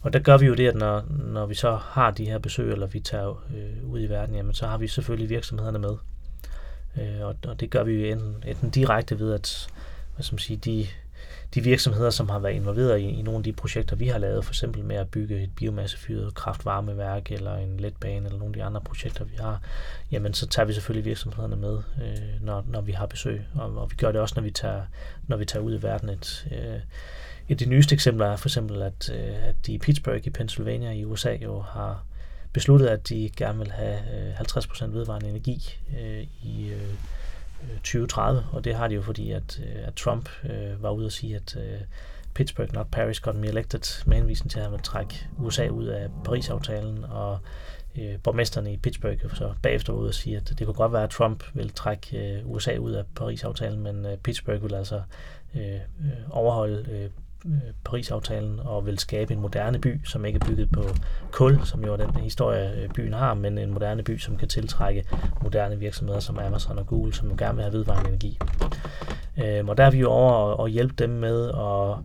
Speaker 2: Og der gør vi jo det, at når, når vi så har de her besøg, eller vi tager øh, ud i verden, jamen, så har vi selvfølgelig virksomhederne med. Øh, og, og det gør vi jo enten, enten direkte ved, at hvad skal man sige, de, de virksomheder, som har været involveret i, i nogle af de projekter, vi har lavet, for eksempel med at bygge et biomassefyret kraftvarmeværk eller en letbane eller nogle af de andre projekter, vi har, jamen så tager vi selvfølgelig virksomhederne med, øh, når, når vi har besøg. Og, og vi gør det også, når vi tager, når vi tager ud i verden. Et, øh, et af de nyeste eksempler er for eksempel, at, øh, at de i Pittsburgh i Pennsylvania i USA jo har besluttet, at de gerne vil have øh, 50% vedvarende energi øh, i øh, 2030, og det har de jo fordi, at, øh, at Trump øh, var ude og sige, at øh, Pittsburgh, not Paris, got me elected, med henvisning til, at han vil trække USA ud af Paris-aftalen, og øh, borgmesterne i Pittsburgh så bagefter var ude og sige, at det kunne godt være, at Trump vil trække øh, USA ud af Paris-aftalen, men øh, Pittsburgh vil altså øh, øh overholde Øh, Øh, Paris-aftalen og vil skabe en moderne by, som ikke er bygget på kul, som jo er den historie, øh, byen har, men en moderne by, som kan tiltrække moderne virksomheder som Amazon og Google, som jo gerne vil have vedvarende energi. Øh, og der er vi jo over at hjælpe dem med at,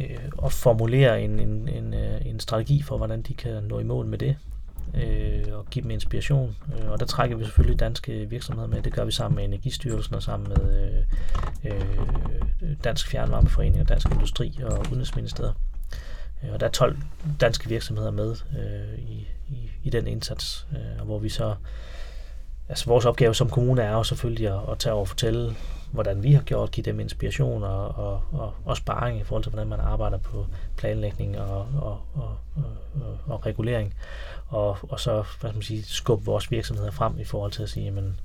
Speaker 2: øh, at formulere en, en, en, en strategi for, hvordan de kan nå i mål med det øh, og give dem inspiration. Øh, og der trækker vi selvfølgelig danske virksomheder med. Det gør vi sammen med Energistyrelsen og sammen med øh, øh, Dansk Fjernvarmeforening og Dansk Industri og Udenrigsministeriet. Øh, og der er 12 danske virksomheder med øh, i, i, i den indsats, øh, hvor vi så altså vores opgave som kommune er jo selvfølgelig at, at tage over og fortælle, hvordan vi har gjort, give dem inspiration og, og, og, og sparring i forhold til, hvordan man arbejder på planlægning og, og, og, og, og regulering og, og så hvad skal man sige, skubbe vores virksomheder frem i forhold til at sige, jamen,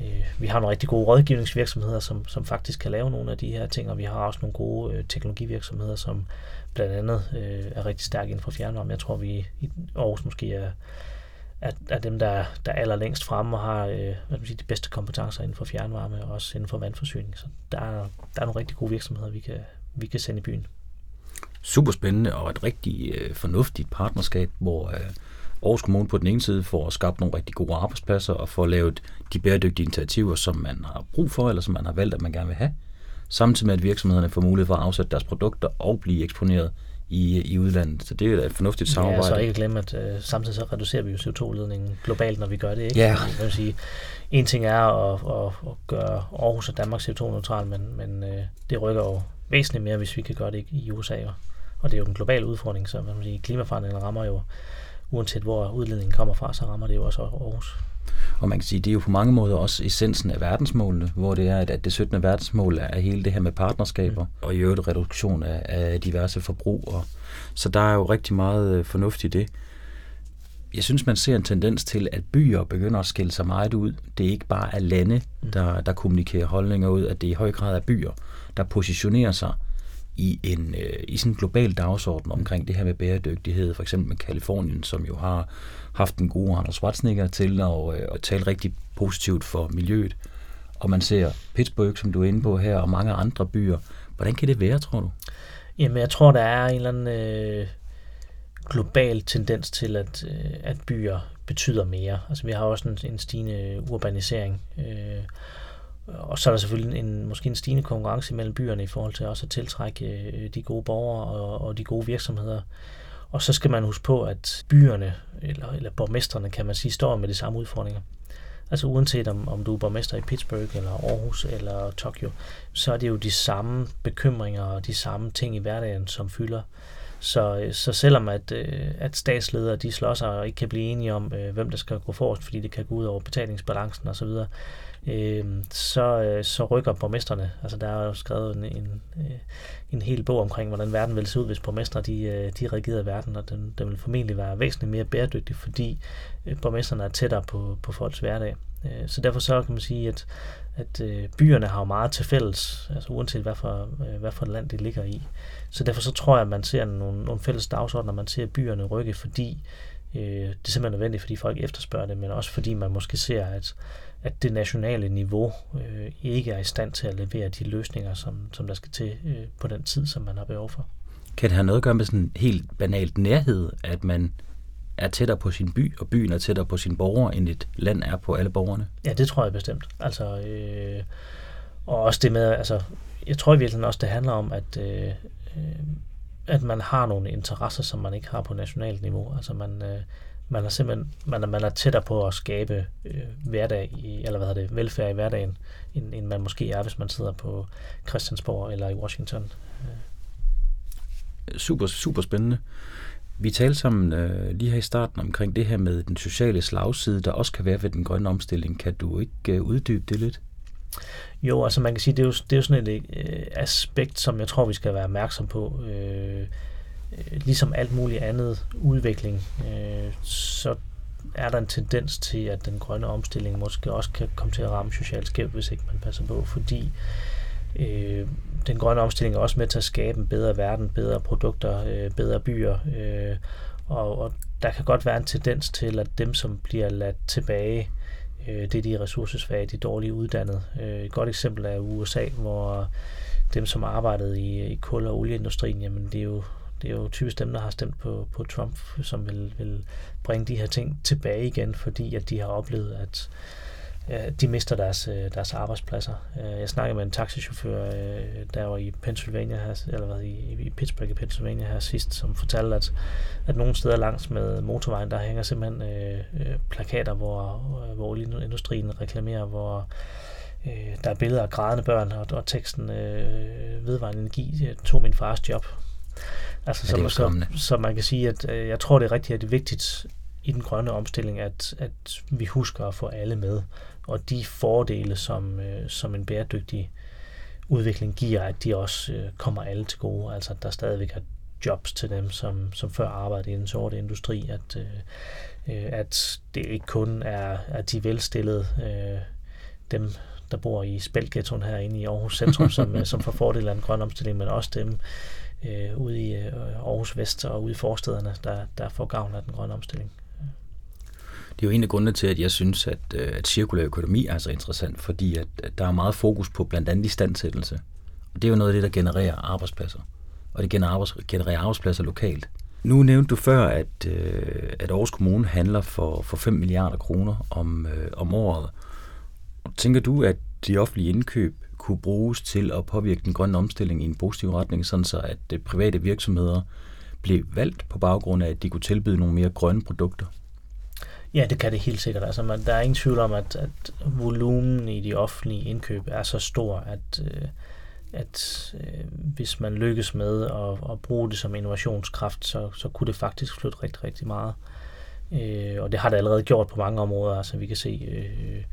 Speaker 2: øh, vi har nogle rigtig gode rådgivningsvirksomheder, som, som faktisk kan lave nogle af de her ting, og vi har også nogle gode øh, teknologivirksomheder, som blandt andet øh, er rigtig stærke inden for fjernvarme. Jeg tror, vi i Aarhus måske er, er, er dem, der, der er allerlængst fremme og har øh, hvad man sige, de bedste kompetencer inden for fjernvarme og også inden for vandforsyning. Så der er, der er nogle rigtig gode virksomheder, vi kan, vi kan sende i byen.
Speaker 3: super spændende og et rigtig øh, fornuftigt partnerskab, hvor øh, Aarhus Kommune på den ene side får skabt nogle rigtig gode arbejdspladser og får lavet de bæredygtige initiativer, som man har brug for, eller som man har valgt, at man gerne vil have, samtidig med at virksomhederne får mulighed for at afsætte deres produkter og blive eksponeret i, i udlandet. Så det er et fornuftigt samarbejde.
Speaker 2: Ja, så ikke glemme, at øh, samtidig så reducerer vi jo CO2-ledningen globalt, når vi gør det. Ikke?
Speaker 3: Ja.
Speaker 2: Jeg vil sige, en ting er at, at, at gøre Aarhus og Danmark CO2-neutral, men, men øh, det rykker jo væsentligt mere, hvis vi kan gøre det i USA. Og det er jo en global udfordring, så man sige, klimaforandringen rammer jo, uanset hvor udledningen kommer fra, så rammer det jo også Aarhus.
Speaker 3: Og man kan sige, det er jo på mange måder også essensen af verdensmålene, hvor det er, at det 17. verdensmål er hele det her med partnerskaber, mm. og i øvrigt reduktion af, af diverse forbrug. Og, så der er jo rigtig meget øh, fornuft i det. Jeg synes, man ser en tendens til, at byer begynder at skille sig meget ud. Det er ikke bare af lande, mm. der, der kommunikerer holdninger ud, at det i høj grad er byer, der positionerer sig i en øh, i sådan en global dagsorden omkring det her med bæredygtighed, for eksempel med Kalifornien, som jo har haft en god Anders Schwarzenegger til at, øh, at tale rigtig positivt for miljøet. Og man ser Pittsburgh, som du er inde på her, og mange andre byer. Hvordan kan det være, tror du?
Speaker 2: Jamen, jeg tror, der er en eller anden øh, global tendens til, at, øh, at byer betyder mere. Altså, vi har også en, en stigende urbanisering. Øh, Øh, og så er der selvfølgelig en, måske en stigende konkurrence mellem byerne i forhold til også at tiltrække øh, de gode borgere og, og de gode virksomheder. Og så skal man huske på, at byerne, eller, eller borgmesterne kan man sige, står med de samme udfordringer. Altså uanset om, om du er borgmester i Pittsburgh, eller Aarhus, eller Tokyo, så er det jo de samme bekymringer og de samme ting i hverdagen, som fylder. Så, øh, så selvom at, at statsledere de slår sig og ikke kan blive enige om, hvem der skal gå forrest, fordi det kan gå ud over betalingsbalancen osv., øh, så, øh, så rykker borgmesterne. Altså der er jo skrevet en, en, øh, en hel bog omkring, hvordan verden ville se ud, hvis borgmestre de, øh, de regerede verden, og den, den ville formentlig være væsentligt mere bæredygtig, fordi øh, borgmesterne er tættere på, på folks hverdag. Øh, så derfor så kan man sige, at, at byerne har jo meget til fælles, altså uanset hvad for, hvad for et land det ligger i. Så derfor så tror jeg, at man ser nogle, nogle fælles dagsordner, man ser byerne rykke, fordi øh, det er simpelthen nødvendigt, fordi folk efterspørger det, men også fordi man måske ser, at at det nationale niveau øh, ikke er i stand til at levere de løsninger, som, som der skal til øh, på den tid, som man har behov for.
Speaker 3: Kan det have noget at gøre med sådan helt banalt nærhed, at man er tættere på sin by, og byen er tættere på sine borgere, end et land er på alle borgerne?
Speaker 2: Ja, det tror jeg bestemt. Altså, øh, og også det med, altså, jeg tror i virkeligheden også, det handler om, at, øh, øh at man har nogle interesser, som man ikke har på nationalt niveau. Altså man, øh, man er simpelthen man er, man er tættere på at skabe øh, hverdag i, eller hvad hedder det, velfærd i hverdagen, end, end man måske er, hvis man sidder på Christiansborg eller i Washington.
Speaker 3: Super, super spændende. Vi talte sammen øh, lige her i starten omkring det her med den sociale slagside, der også kan være ved den grønne omstilling. Kan du ikke øh, uddybe det lidt?
Speaker 2: Jo, altså man kan sige, det er jo, det er jo sådan et øh, aspekt, som jeg tror, vi skal være opmærksom på. Øh, øh, Øh, ligesom alt muligt andet udvikling, øh, så er der en tendens til, at den grønne omstilling måske også kan komme til at ramme socialt skævt, hvis ikke man passer på, fordi øh, den grønne omstilling er også med til at skabe en bedre verden, bedre produkter, øh, bedre byer, øh, og, og der kan godt være en tendens til, at dem, som bliver ladt tilbage, øh, det er de ressourcesvage, de dårligt uddannede. Øh, et godt eksempel er USA, hvor dem, som arbejdede i, i kul- og olieindustrien, jamen det er jo det er jo typisk dem, der har stemt på, på Trump, som vil, vil bringe de her ting tilbage igen, fordi at de har oplevet, at øh, de mister deres, øh, deres arbejdspladser. Øh, jeg snakkede med en taxichauffør, øh, der var i Pennsylvania her, eller hvad, i, i Pittsburgh i Pennsylvania her sidst, som fortalte, at, at nogle steder langs med motorvejen, der hænger simpelthen øh, øh plakater, hvor, øh, hvor olieindustrien reklamerer, hvor øh, der er billeder af grædende børn, og, og teksten øh, vedvarende energi tog min fars job. Altså, så, så, så man kan sige, at øh, jeg tror, det er rigtig at det er vigtigt i den grønne omstilling, at, at vi husker at få alle med. Og de fordele, som, øh, som en bæredygtig udvikling giver, at de også øh, kommer alle til gode. Altså, at der stadigvæk er jobs til dem, som, som før arbejdede i den sorte industri, at, øh, øh at det ikke kun er at de velstillede, øh, dem, der bor i Spælghettoen herinde i Aarhus Centrum, som, øh, som får fordel af den grønne omstilling, men også dem, øh, ude i øh, Aarhus Vest og ude i forstederne, der, der får gavn af den grønne omstilling.
Speaker 3: Det er jo en af grundene til, at jeg synes, at, øh, at cirkulær økonomi er så interessant, fordi at, at der er meget fokus på blandt andet istandsættelse. Og det er jo noget af det, der genererer arbejdspladser. og det genererer arbejdspladser lokalt. Nu nævnte du før, at, øh, at Aarhus Kommune handler for, for 5 milliarder kroner om, øh, om året. Tænker du, at de offentlige indkøb kunne bruges til at påvirke den grønne omstilling i en positiv retning, sådan så at øh, private virksomheder blev valgt på baggrund af, at de kunne tilbyde nogle mere grønne produkter?
Speaker 2: Ja, det kan det helt sikkert. Altså, man, der er ingen tvivl om, at, at volumen i de offentlige indkøb er så stor, at, øh, at øh, hvis man lykkes med at, at bruge det som innovationskraft, så, så kunne det faktisk flytte rigtig, rigtig meget. Øh, og det har det allerede gjort på mange områder. Altså, vi kan se øh,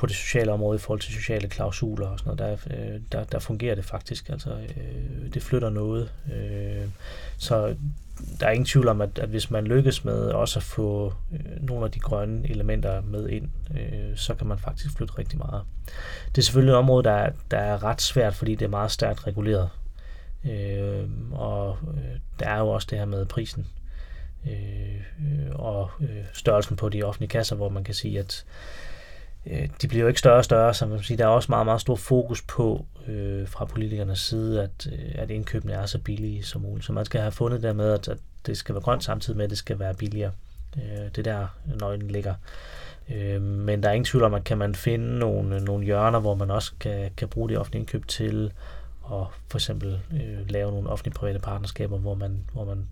Speaker 2: på det sociale område i forhold til sociale klausuler og sådan noget, der, øh, der, der fungerer det faktisk. Altså, øh, det flytter noget. Øh, så der er ingen tvivl om, at, at hvis man lykkes med også at få øh, nogle af de grønne elementer med ind, øh, så kan man faktisk flytte rigtig meget. Det er selvfølgelig et område, der, der er ret svært, fordi det er meget stærkt reguleret. Øh, og øh, der er jo også det her med prisen øh, øh og øh, størrelsen på de offentlige kasser, hvor man kan sige, at øh, Øh, de bliver jo ikke større og større, så man sige, der er også meget, meget stor fokus på øh, fra politikernes side, at, øh, at indkøbene er så billige som muligt. Så man skal have fundet der med, at, at det skal være grønt samtidig med, at det skal være billigere. Øh, det der nøglen ligger. Øh, men der er ingen tvivl om, at kan man finde nogle, nogle hjørner, hvor man også kan, kan bruge det offentlige indkøb til at for eksempel øh, lave nogle offentlige private partnerskaber, hvor man, hvor man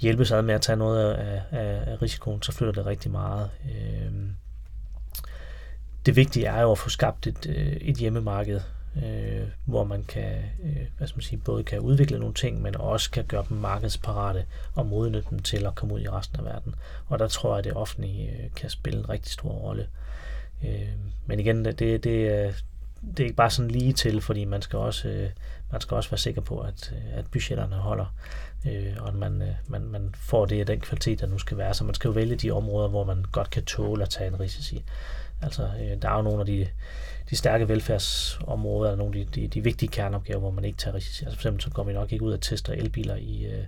Speaker 2: hjælpes ad med at tage noget af, af, af risikoen, så flytter det rigtig meget. Øh, det vigtige er jo at få skabt et, øh, et hjemmemarked, øh, hvor man kan, øh, hvad skal man sige, både kan udvikle nogle ting, men også kan gøre dem markedsparate og modne dem til at komme ud i resten af verden. Og der tror jeg, at det offentlige øh, kan spille en rigtig stor rolle. Øh, men igen, det, det, det, øh, det er ikke bare sådan lige til, fordi man skal også, øh, man skal også være sikker på, at, øh, at budgetterne holder, øh, og at man, øh, man, man får det af den kvalitet, der nu skal være. Så man skal jo vælge de områder, hvor man godt kan tåle at tage en risici. Altså, øh, der er jo nogle af de, de stærke velfærdsområder, eller nogle af de, de, de vigtige kerneopgaver, hvor man ikke tager risici. Altså for eksempel så går vi nok ikke ud og tester elbiler i, øh,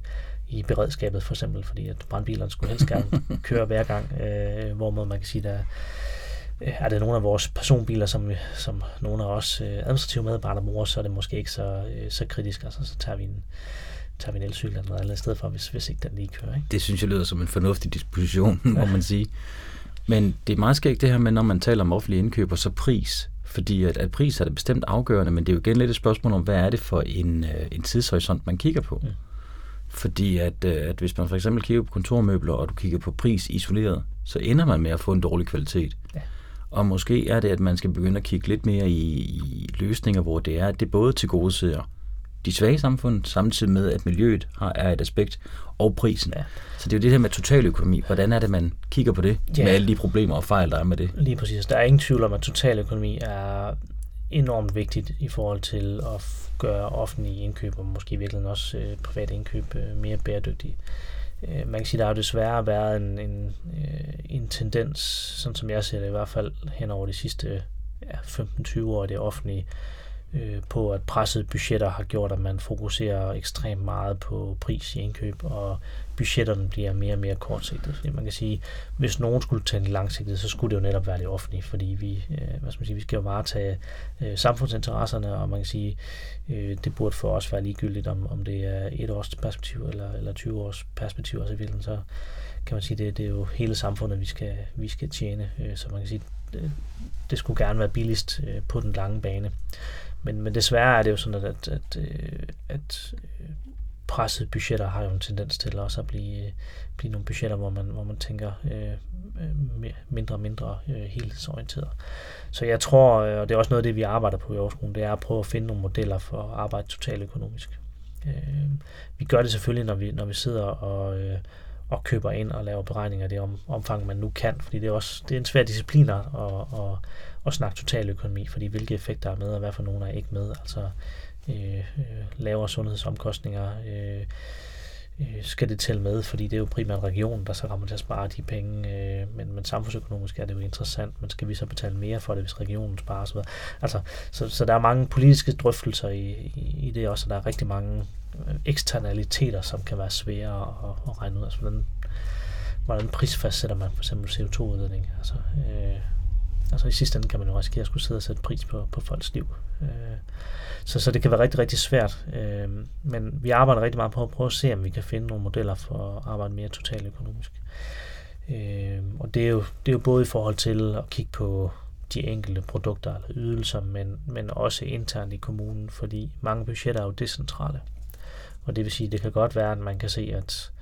Speaker 2: i beredskabet, for eksempel, fordi at brandbilerne skulle helst gerne køre hver gang, øh, hvor man kan sige, der øh, er det nogle af vores personbiler, som, som nogle af os øh, administrative medarbejdere bruger, så er det måske ikke så, øh, så kritisk. Altså, så tager vi en, tager vi en elcykel eller noget andet sted for, hvis, hvis ikke den lige kører. Ikke?
Speaker 3: Det synes jeg lyder som en fornuftig disposition, må man sige. Men det er meget skægt det her med, når man taler om offentlige indkøber, så pris. Fordi at, at pris er det bestemt afgørende, men det er jo igen lidt et spørgsmål om, hvad er det for en, øh, en tidshorisont, man kigger på. Ja. Fordi at, øh, at hvis man for eksempel kigger på kontormøbler, og du kigger på pris isoleret, så ender man med at få en dårlig kvalitet. Ja. Og måske er det, at man skal begynde at kigge lidt mere i, i løsninger, hvor det er, at det både til gode ser de svage samfund, samtidig med, at miljøet har, er et aspekt, og prisen. Ja. Så det er jo det her med totaløkonomi. Hvordan er det, man kigger på det, ja. med alle de problemer og fejl, der er med det?
Speaker 2: Lige præcis. Der er ingen tvivl om, at totaløkonomi er enormt vigtigt i forhold til at gøre offentlige indkøb, og måske virkelig også øh, private indkøb, øh, mere bæredygtige. Øh, man kan sige, at der har desværre været en, en, øh, en tendens, sådan som jeg ser det i hvert fald hen over de sidste ja, 15-20 år, det offentlige, øh, Øh, på, at pressede budgetter har gjort, at man fokuserer ekstremt meget på pris i indkøb, og budgetterne bliver mere og mere kortsigtet. Fordi man kan sige, hvis nogen skulle tænke langsigtet, så skulle det jo netop være det offentlige, fordi vi, øh, hvad skal man sige, vi skal jo varetage øh, samfundsinteresserne, og man kan sige, øh, det burde for os være ligegyldigt, om, om det er et års perspektiv eller, eller 20 års perspektiv, altså i så kan man sige, det, det er jo hele samfundet, vi skal, vi skal tjene, øh, så man kan sige, det, det skulle gerne være billigst øh, på den lange bane. Men, men desværre er det jo sådan, at, at, at, øh, at øh, pressede budgetter har jo en tendens til også at blive, øh, blive nogle budgetter, hvor man, hvor man tænker øh, mindre og mindre øh, helhedsorienteret. Så jeg tror, og det er også noget af det, vi arbejder på i Aarhus det er at prøve at finde nogle modeller for at arbejde totaløkonomisk. Øh, vi gør det selvfølgelig, når vi, når vi sidder og, øh, og køber ind og laver beregninger af det om, omfang, man nu kan, fordi det er også det er en svær disciplin at, at, at, snakke totaløkonomi, fordi hvilke effekter er med, og hvad for nogle er ikke med. Altså øh, øh, lavere sundhedsomkostninger, øh, øh, skal det tælle med, fordi det er jo primært regionen, der så rammer til at spare de penge, øh, men, men samfundsøkonomisk er det jo interessant, men skal vi så betale mere for det, hvis regionen sparer osv.? Altså, så, så der er mange politiske drøftelser i, i, i det også, og der er rigtig mange øh, eksternaliteter, som kan være svære at, at regne ud. Altså, hvordan, hvordan prisfastsætter man for eksempel CO2-udledning? Altså, øh, Altså i sidste ende kan man jo risikere at skulle sidde og sætte pris på, på folks liv. Øh, så, så det kan være rigtig, rigtig svært. Øh, men vi arbejder rigtig meget på at prøve at se, om vi kan finde nogle modeller for at arbejde mere totaløkonomisk. Øh, og det er, jo, det er jo både i forhold til at kigge på de enkelte produkter eller ydelser, men, men også internt i kommunen, fordi mange budgetter er jo decentrale. Og det vil sige, at det kan godt være, at man kan se, at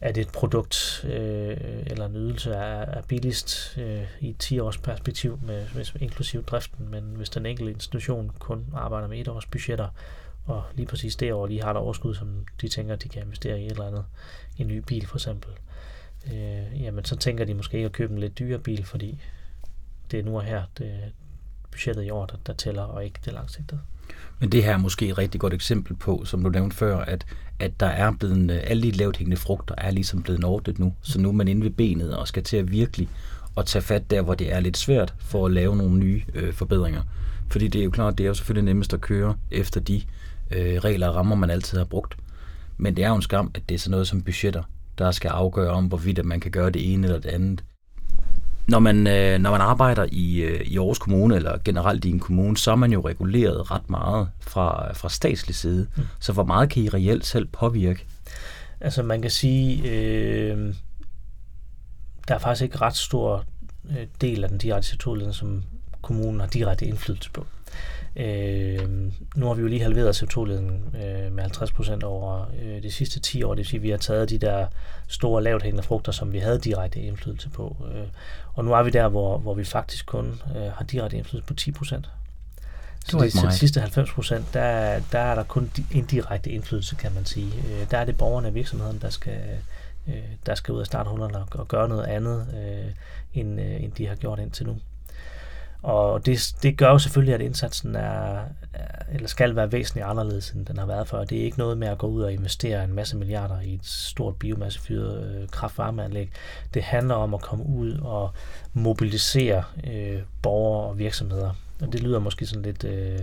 Speaker 2: at et produkt øh, eller en ydelse er, er billigst øh, i et 10-års perspektiv, med, hvis, inklusiv driften, men hvis den enkelte institution kun arbejder med et års budgetter, og lige præcis det år lige har der overskud, som de tænker, de kan investere i et eller andet, en ny bil for eksempel, øh, jamen så tænker de måske ikke at købe en lidt dyrere bil, fordi det er nu og her, det budgettet i år, der, der tæller, og ikke det langsigtede.
Speaker 3: Men det her er måske et rigtig godt eksempel på, som du nævnte før, at, at der er blevet, øh, alle de lavt hængende frugter er ligesom blevet ordnet nu. Så nu er man inde ved benet og skal til at virkelig at tage fat der, hvor det er lidt svært for at lave nogle nye øh, forbedringer. Fordi det er jo klart, det er jo selvfølgelig nemmest at køre efter de øh, regler og rammer, man altid har brugt. Men det er jo en skam, at det er sådan noget som budgetter, der skal afgøre om, hvorvidt man kan gøre det ene eller det andet. Når man, øh, når man arbejder i, øh, i Aarhus Kommune, eller generelt i en kommune, så er man jo reguleret ret meget fra, fra statslig side. Mm. Så hvor meget kan I reelt selv påvirke?
Speaker 2: Altså man kan sige, øh, der er faktisk ikke ret stor øh, del af den direkte CO2 som kommunen har direkte indflydelse på. Øh, nu har vi jo lige halveret CO2-ledningen øh, med 50 procent over øh, de sidste 10 år. Det vil sige, at vi har taget de der store lavt hængende frugter, som vi havde direkte indflydelse på. Øh, og nu er vi der, hvor, hvor vi faktisk kun øh, har direkte indflydelse på 10 procent. Så de, de sidste 90 procent, der, der er der kun indirekte indflydelse, kan man sige. Øh, der er det borgerne og virksomheden, der skal, øh, der skal ud og starte hullerne og, og gøre noget andet, øh, end, øh, end de har gjort indtil nu. Og det, det gør jo selvfølgelig, at indsatsen er, eller skal være væsentligt anderledes, end den har været før. Det er ikke noget med at gå ud og investere en masse milliarder i et stort biomassefyret øh, kraftvarmeanlæg. Det handler om at komme ud og mobilisere øh, borgere og virksomheder. Og det lyder måske sådan lidt, øh,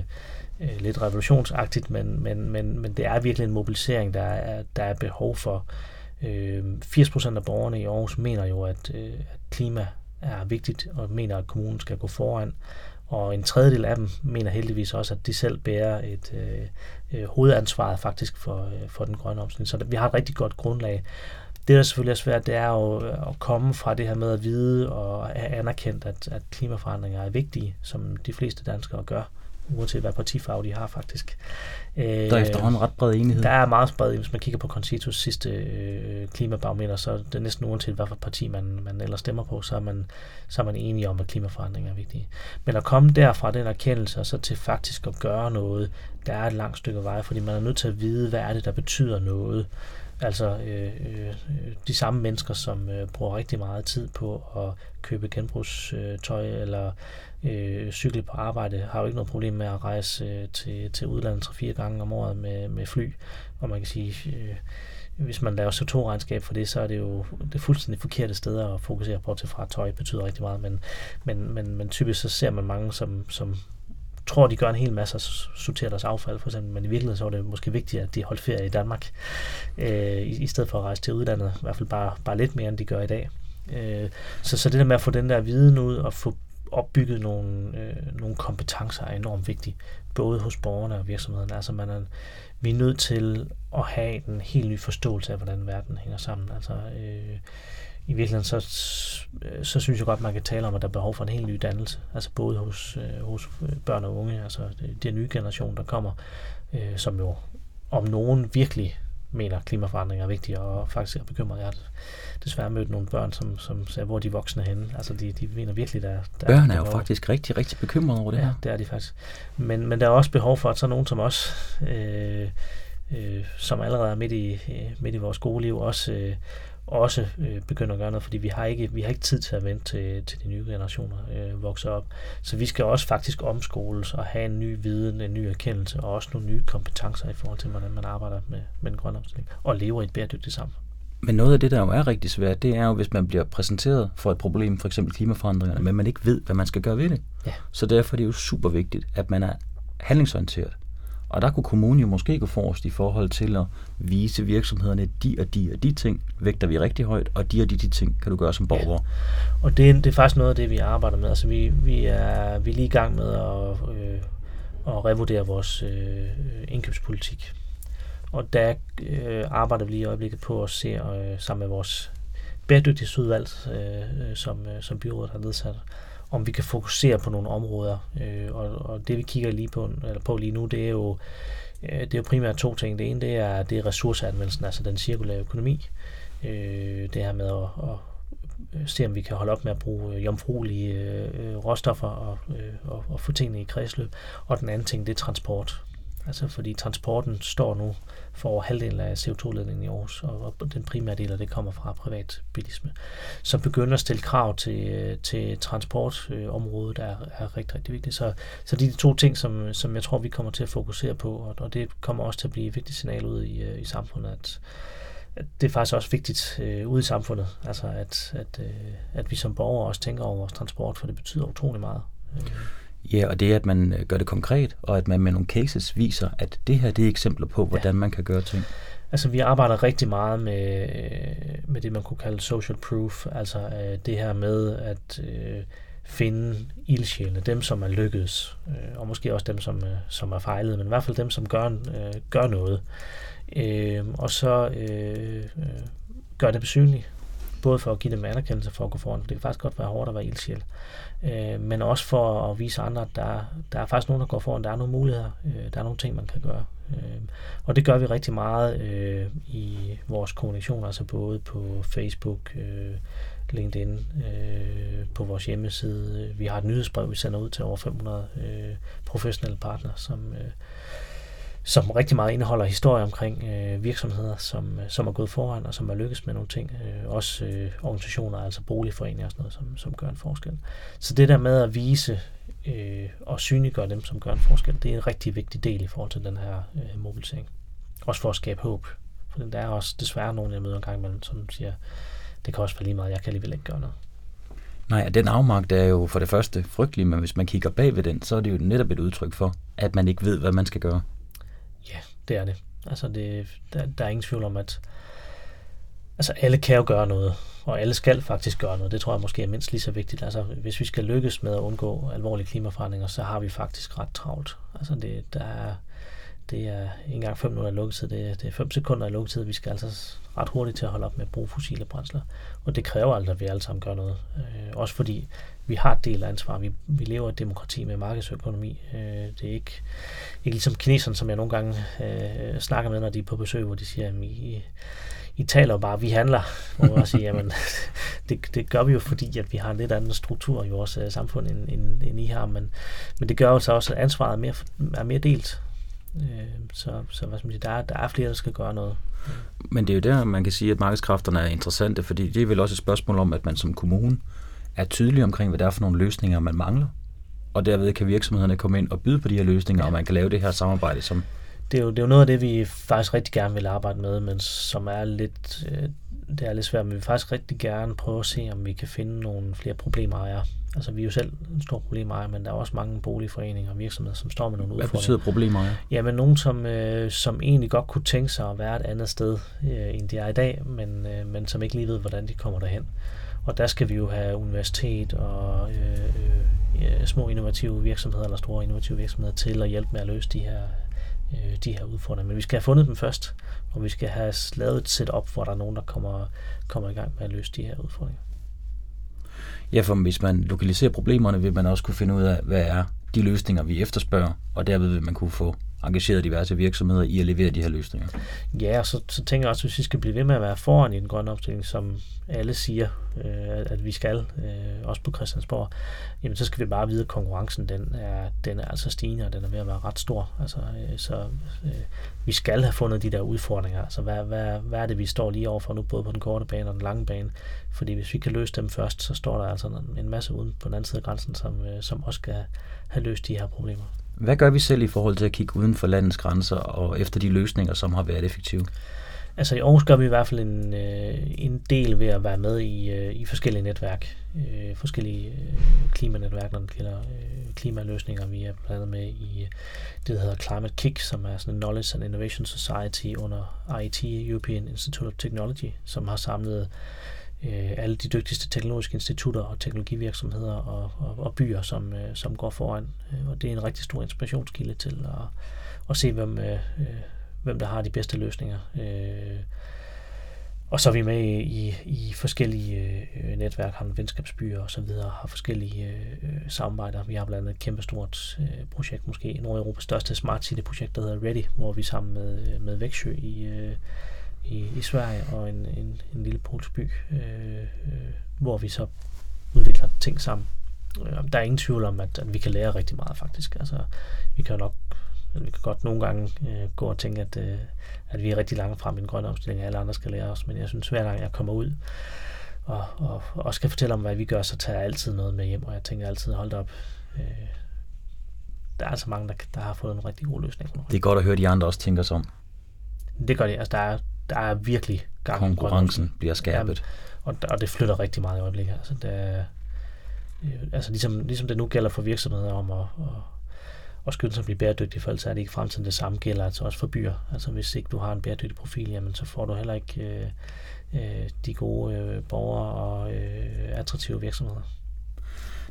Speaker 2: øh, lidt revolutionsagtigt, men, men, men, men det er virkelig en mobilisering, der er, der er behov for. Øh, 80% af borgerne i Aarhus mener jo, at, øh, at klima er vigtigt og mener, at kommunen skal gå foran. Og en tredjedel af dem mener heldigvis også, at de selv bærer et øh, øh, hovedansvar faktisk for, øh, for den grønne omstilling. Så vi har et rigtig godt grundlag. Det, der selvfølgelig er svært, det er jo øh, at komme fra det her med at vide og have anerkendt, at, at klimaforandringer er vigtige, som de fleste danskere gør uanset hvad partifarve de har faktisk.
Speaker 3: Der er efterhånden ret bred enighed.
Speaker 2: Der er meget bred Hvis man kigger på Concitos sidste øh, klimabarometer, så er det næsten uanset, hvad for parti man, man ellers stemmer på, så er man, så er man enige om, at klimaforandringer er vigtige. Men at komme derfra den erkendelse, og så til faktisk at gøre noget, der er et langt stykke vej, fordi man er nødt til at vide, hvad er det, der betyder noget. Altså øh, øh, de samme mennesker, som øh, bruger rigtig meget tid på at købe genbrugstøj eller øh, cykle på arbejde, har jo ikke noget problem med at rejse øh, til, til udlandet tre fire gange om året med, med fly. Og man kan sige, øh, hvis man laver CO2-regnskab for det, så er det jo det fuldstændig forkerte steder at fokusere på til fra tøj betyder rigtig meget, men, men, men, men typisk så ser man mange, som, som tror, de gør en hel masse og sorterer deres affald, for eksempel, men i virkeligheden så er det måske vigtigt, at de holder ferie i Danmark, øh, i, i stedet for at rejse til udlandet, i hvert fald bare, bare lidt mere, end de gør i dag. Øh, så, så det der med at få den der viden ud og få opbygget nogle, øh, nogle kompetencer er enormt vigtigt, både hos borgerne og virksomhederne. Altså man er, vi er nødt til at have en helt ny forståelse af, hvordan verden hænger sammen. Altså, øh, i virkeligheden så, så synes jeg godt, man kan tale om, at der er behov for en helt ny dannelse. Altså både hos, øh, hos børn og unge, altså den nye generation, der kommer, øh, som jo om nogen virkelig mener, at klimaforandring er vigtigt, og faktisk er bekymret. Jeg har desværre mødt nogle børn, som, som sagde, hvor de voksne er henne. Altså, de, de mener virkelig, der, der
Speaker 3: Børn er jo faktisk rigtig, rigtig bekymrede over det
Speaker 2: ja,
Speaker 3: her.
Speaker 2: det er de faktisk. Men, men der er også behov for, at så nogen som os, øh, øh, som allerede er midt i, midt i vores skoleliv, også, øh, også øh, begynder at gøre noget, fordi vi har ikke, vi har ikke tid til at vente til, til de nye generationer øh, vokser op. Så vi skal også faktisk omskoles og have en ny viden, en ny erkendelse og også nogle nye kompetencer i forhold til, hvordan man arbejder med, med den grønne omstilling og lever i et bæredygtigt samfund.
Speaker 3: Men noget af det, der jo er rigtig svært, det er jo, hvis man bliver præsenteret for et problem, for eksempel klimaforandringerne, men man ikke ved, hvad man skal gøre ved det.
Speaker 2: Ja.
Speaker 3: Så derfor er det jo super vigtigt, at man er handlingsorienteret, Og der kunne kommunen jo måske gå forrest i forhold til at vise virksomhederne, de og de og de ting vægter vi rigtig højt, og de og de, de ting kan du gøre som borger. Ja.
Speaker 2: Og det, det er faktisk noget af det, vi arbejder med. Altså vi, vi, er, vi er lige i gang med at, øh, at revurdere vores øh, indkøbspolitik. Og der øh, arbejder vi lige i øjeblikket på at se øh, sammen med vores bæredygtighedsudvalg, øh, øh, som, øh, som byrådet har nedsat, om vi kan fokusere på nogle områder. Øh, og, og det vi kigger lige på, eller på lige nu, det er jo øh, det er jo primært to ting. Det ene det er, det er ressourceanvendelsen, altså den cirkulære økonomi. Øh, det her med at, at øh, se, om vi kan holde op med at bruge øh, jomfruelige øh, øh, råstoffer og, øh, og, og få tingene i kredsløb. Og den anden ting, det er transport. Altså fordi transporten står nu for over halvdelen af CO2-ledningen i Aarhus, og, den primære del af det kommer fra privatbilisme. som begynder at stille krav til, til transportområdet er, er rigtig, rigtig vigtigt. Så, så de er de to ting, som, som jeg tror, vi kommer til at fokusere på, og, og det kommer også til at blive et vigtigt signal ud i, øh, i samfundet, at, at det er faktisk også vigtigt øh, ude i samfundet, altså at, at, øh, at vi som borgere også tænker over vores transport, for det betyder utrolig meget. Øh.
Speaker 3: Ja, og det er, at man øh, gør det konkret, og at man med nogle cases viser, at det her det er eksempler på, hvordan ja. man kan gøre ting.
Speaker 2: Altså, vi arbejder rigtig meget med, øh, med det, man kunne kalde social proof, altså øh, det her med at øh, finde ildsjælene, dem som er lykkedes, øh, og måske også dem, som, øh, som er fejlet, men i hvert fald dem, som gør, øh, gør noget. Øh, og så øh, øh, gør det besynligt, både for at give dem anerkendelse for at gå foran, for det kan faktisk godt være hårdt at være ildsjæl, øh, men også for at vise andre, at der, der er faktisk nogen, der går foran, der er nogle muligheder, øh, der er nogle ting, man kan gøre. Øh, og det gør vi rigtig meget øh, i vores kommunikation, altså både på Facebook, øh, LinkedIn, øh, på vores hjemmeside. Vi har et nyhedsbrev, vi sender ud til over 500 øh, professionelle partnere, som, øh, som rigtig meget indeholder historier omkring øh, virksomheder, som, øh, som er gået foran og som er lykkes med nogle ting. Øh, også øh, organisationer, altså boligforeninger og sådan noget, som, som gør en forskel. Så det der med at vise øh, og synliggøre dem, som gør en forskel, det er en rigtig vigtig del i forhold til den her øh, mobilisering. Også for at skabe håb. For der er også desværre nogen, jeg møder en gang imellem, som siger, det kan også være lige meget, jeg kan alligevel ikke gøre noget.
Speaker 3: Nej, den afmagt er jo for det første frygtelig, men hvis man kigger bag ved den, så er det jo netop et udtryk for, at man ikke ved, hvad man skal gøre.
Speaker 2: Det er det. Altså, det, der, der er ingen tvivl om, at altså, alle kan jo gøre noget, og alle skal faktisk gøre noget. Det tror jeg måske er mindst lige så vigtigt. Altså, hvis vi skal lykkes med at undgå alvorlige klimaforandringer, så har vi faktisk ret travlt. Altså, det, der er, det er ikke engang 5 minutter af lukketid, det er, det er 5 sekunder af lukketid. Vi skal altså ret hurtigt til at holde op med at bruge fossile brændsler. Og det kræver altså, at vi alle sammen gør noget. Øh, også fordi vi har et del af ansvar. Vi, vi lever i et demokrati med markedsøkonomi. Øh, det er ikke, ikke ligesom kineserne, som jeg nogle gange øh, snakker med, når de er på besøg, hvor de siger, at I, I taler jo bare, vi handler. Hvor man siger, jamen, det, det gør vi jo, fordi at vi har en lidt anden struktur i vores øh, samfund, end, end, end I har. Men, men det gør jo så også, at ansvaret er mere, er mere delt. Øh, så, så hvad skal man sige, der, er, der er flere, der skal gøre noget.
Speaker 3: Men det er jo der, man kan sige, at markedskræfterne er interessante, fordi det er vel også et spørgsmål om, at man som kommune er tydelig omkring, hvad det er for nogle løsninger, man mangler. Og derved kan virksomhederne komme ind og byde på de her løsninger, ja. og man kan lave det her samarbejde, som
Speaker 2: det er, jo, det er jo noget af det, vi faktisk rigtig gerne vil arbejde med, men som er lidt, øh, det er lidt svært, men vi vil faktisk rigtig gerne prøve at se, om vi kan finde nogle flere problemejere. Altså vi er jo selv en stor problemejer, men der er også mange boligforeninger og virksomheder, som står med nogle udfordringer.
Speaker 3: Hvad betyder problemejer?
Speaker 2: Jamen nogen, som, øh, som egentlig godt kunne tænke sig at være et andet sted, øh, end de er i dag, men, øh, men som ikke lige ved, hvordan de kommer derhen. Og der skal vi jo have universitet og øh, øh, små innovative virksomheder eller store innovative virksomheder til at hjælpe med at løse de her øh, de her udfordringer. Men vi skal have fundet dem først, og vi skal have lavet et setup, hvor der er nogen, der kommer, kommer i gang med at løse de her udfordringer.
Speaker 3: Ja, for hvis man lokaliserer problemerne, vil man også kunne finde ud af, hvad er de løsninger, vi efterspørger, og derved vil man kunne få engageret diverse virksomheder i at levere de her løsninger.
Speaker 2: Ja, og så, så tænker jeg også, hvis vi skal blive ved med at være foran i den grønne omstilling, som alle siger, øh, at vi skal, øh, også på Christiansborg, jamen så skal vi bare vide, at konkurrencen den er, den er altså stigende, og den er ved at være ret stor. Altså, øh, så øh, vi skal have fundet de der udfordringer. Altså, hvad, hvad, hvad er det, vi står lige overfor nu, både på den korte bane og den lange bane? Fordi hvis vi kan løse dem først, så står der altså en masse uden på den anden side af grænsen, som, øh, som også skal have løst de her problemer.
Speaker 3: Hvad gør vi selv i forhold til at kigge uden for landets grænser og efter de løsninger, som har været effektive?
Speaker 2: Altså i Aarhus gør vi i hvert fald en, øh, en del ved at være med i, øh, i forskellige netværk, øh, forskellige øh, klimanetværk, når det gælder øh, klimaløsninger. Vi er blandt andet med i øh, det, der hedder Climate Kick, som er sådan en Knowledge and Innovation Society under IIT, European Institute of Technology, som har samlet øh, alle de dygtigste teknologiske institutter og teknologivirksomheder og, og, og byer, som, øh, som går foran. Øh, og det er en rigtig stor inspirationskilde til at, at se, hvem, øh, øh, hvem der har de bedste løsninger. Øh, og så er vi med i, i, i forskellige øh, netværk, har venskabsbyer og så videre, har forskellige øh, øh, samarbejder. Vi har blandt andet et kæmpestort øh, projekt, måske Nordeuropas største Smart City-projekt, der hedder Ready, hvor vi sammen med, med Væksjø i, øh, i, i Sverige og en, en, en lille polsk by, øh, øh, hvor vi så udvikler ting sammen. Der er ingen tvivl om, at, at vi kan lære rigtig meget faktisk. Altså, vi kan nok vi kan godt nogle gange øh, gå og tænke, at, øh, at vi er rigtig langt frem i den grønne omstilling, og alle andre skal lære os. Men jeg synes, hver gang jeg kommer ud og, og, og skal fortælle om, hvad vi gør, så tager jeg altid noget med hjem, og jeg tænker altid, hold op, øh, der er altså mange, der, der har fået en rigtig god løsning.
Speaker 3: Det er godt at høre, at de andre også tænker sig om.
Speaker 2: Det gør det. Altså, der er, der er virkelig
Speaker 3: gang Konkurrencen bliver skærpet.
Speaker 2: Ja, og, og det flytter rigtig meget i øjeblikket. Altså, det er, øh, altså ligesom, ligesom det nu gælder for virksomheder om at, at og skynde sig at blive bæredygtig, for ellers er det ikke fremtiden det samme gælder altså også for byer. Altså hvis ikke du har en bæredygtig profil, jamen så får du heller ikke øh, øh, de gode øh, borgere og øh, attraktive virksomheder.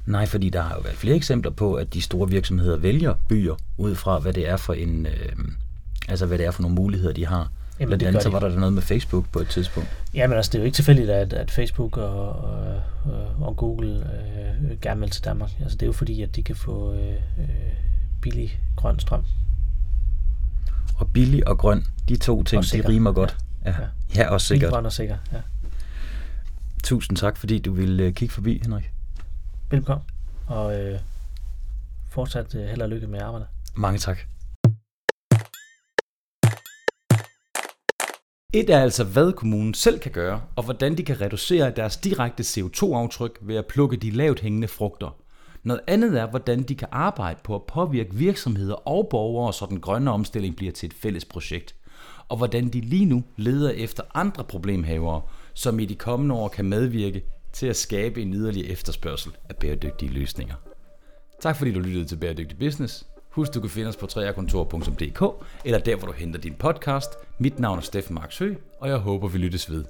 Speaker 3: Nej, fordi der har jo været flere eksempler på, at de store virksomheder vælger byer ud fra, hvad det er for en, øh, altså hvad det er for nogle muligheder, de har. Jamen, Blandt andet så var der noget med Facebook på et tidspunkt.
Speaker 2: Jamen altså, det er jo ikke tilfældigt, at, at Facebook og, og, og Google øh, gerne vil til Danmark. Altså, det er jo fordi, at de kan få øh, øh billig grøn strøm.
Speaker 3: Og billig og grøn, de to ting, de rimer godt. Ja, ja. ja. ja også sikkert. Billig,
Speaker 2: grøn og sikker, ja.
Speaker 3: Tusind tak, fordi du ville uh, kigge forbi, Henrik.
Speaker 2: Velkommen, og øh, fortsat held og lykke med arbejdet.
Speaker 3: Mange tak. Et er altså, hvad kommunen selv kan gøre, og hvordan de kan reducere deres direkte CO2-aftryk ved at plukke de lavt hængende frugter. Noget andet er, hvordan de kan arbejde på at påvirke virksomheder og borgere, så den grønne omstilling bliver til et fælles projekt. Og hvordan de lige nu leder efter andre problemhavere, som i de kommende år kan medvirke til at skabe en yderligere efterspørgsel af bæredygtige løsninger. Tak fordi du lyttede til Bæredygtig Business. Husk, du kan finde os på treakontor.dk eller der, hvor du henter din podcast. Mit navn er Steffen Marksø, og jeg håber, vi lyttes ved.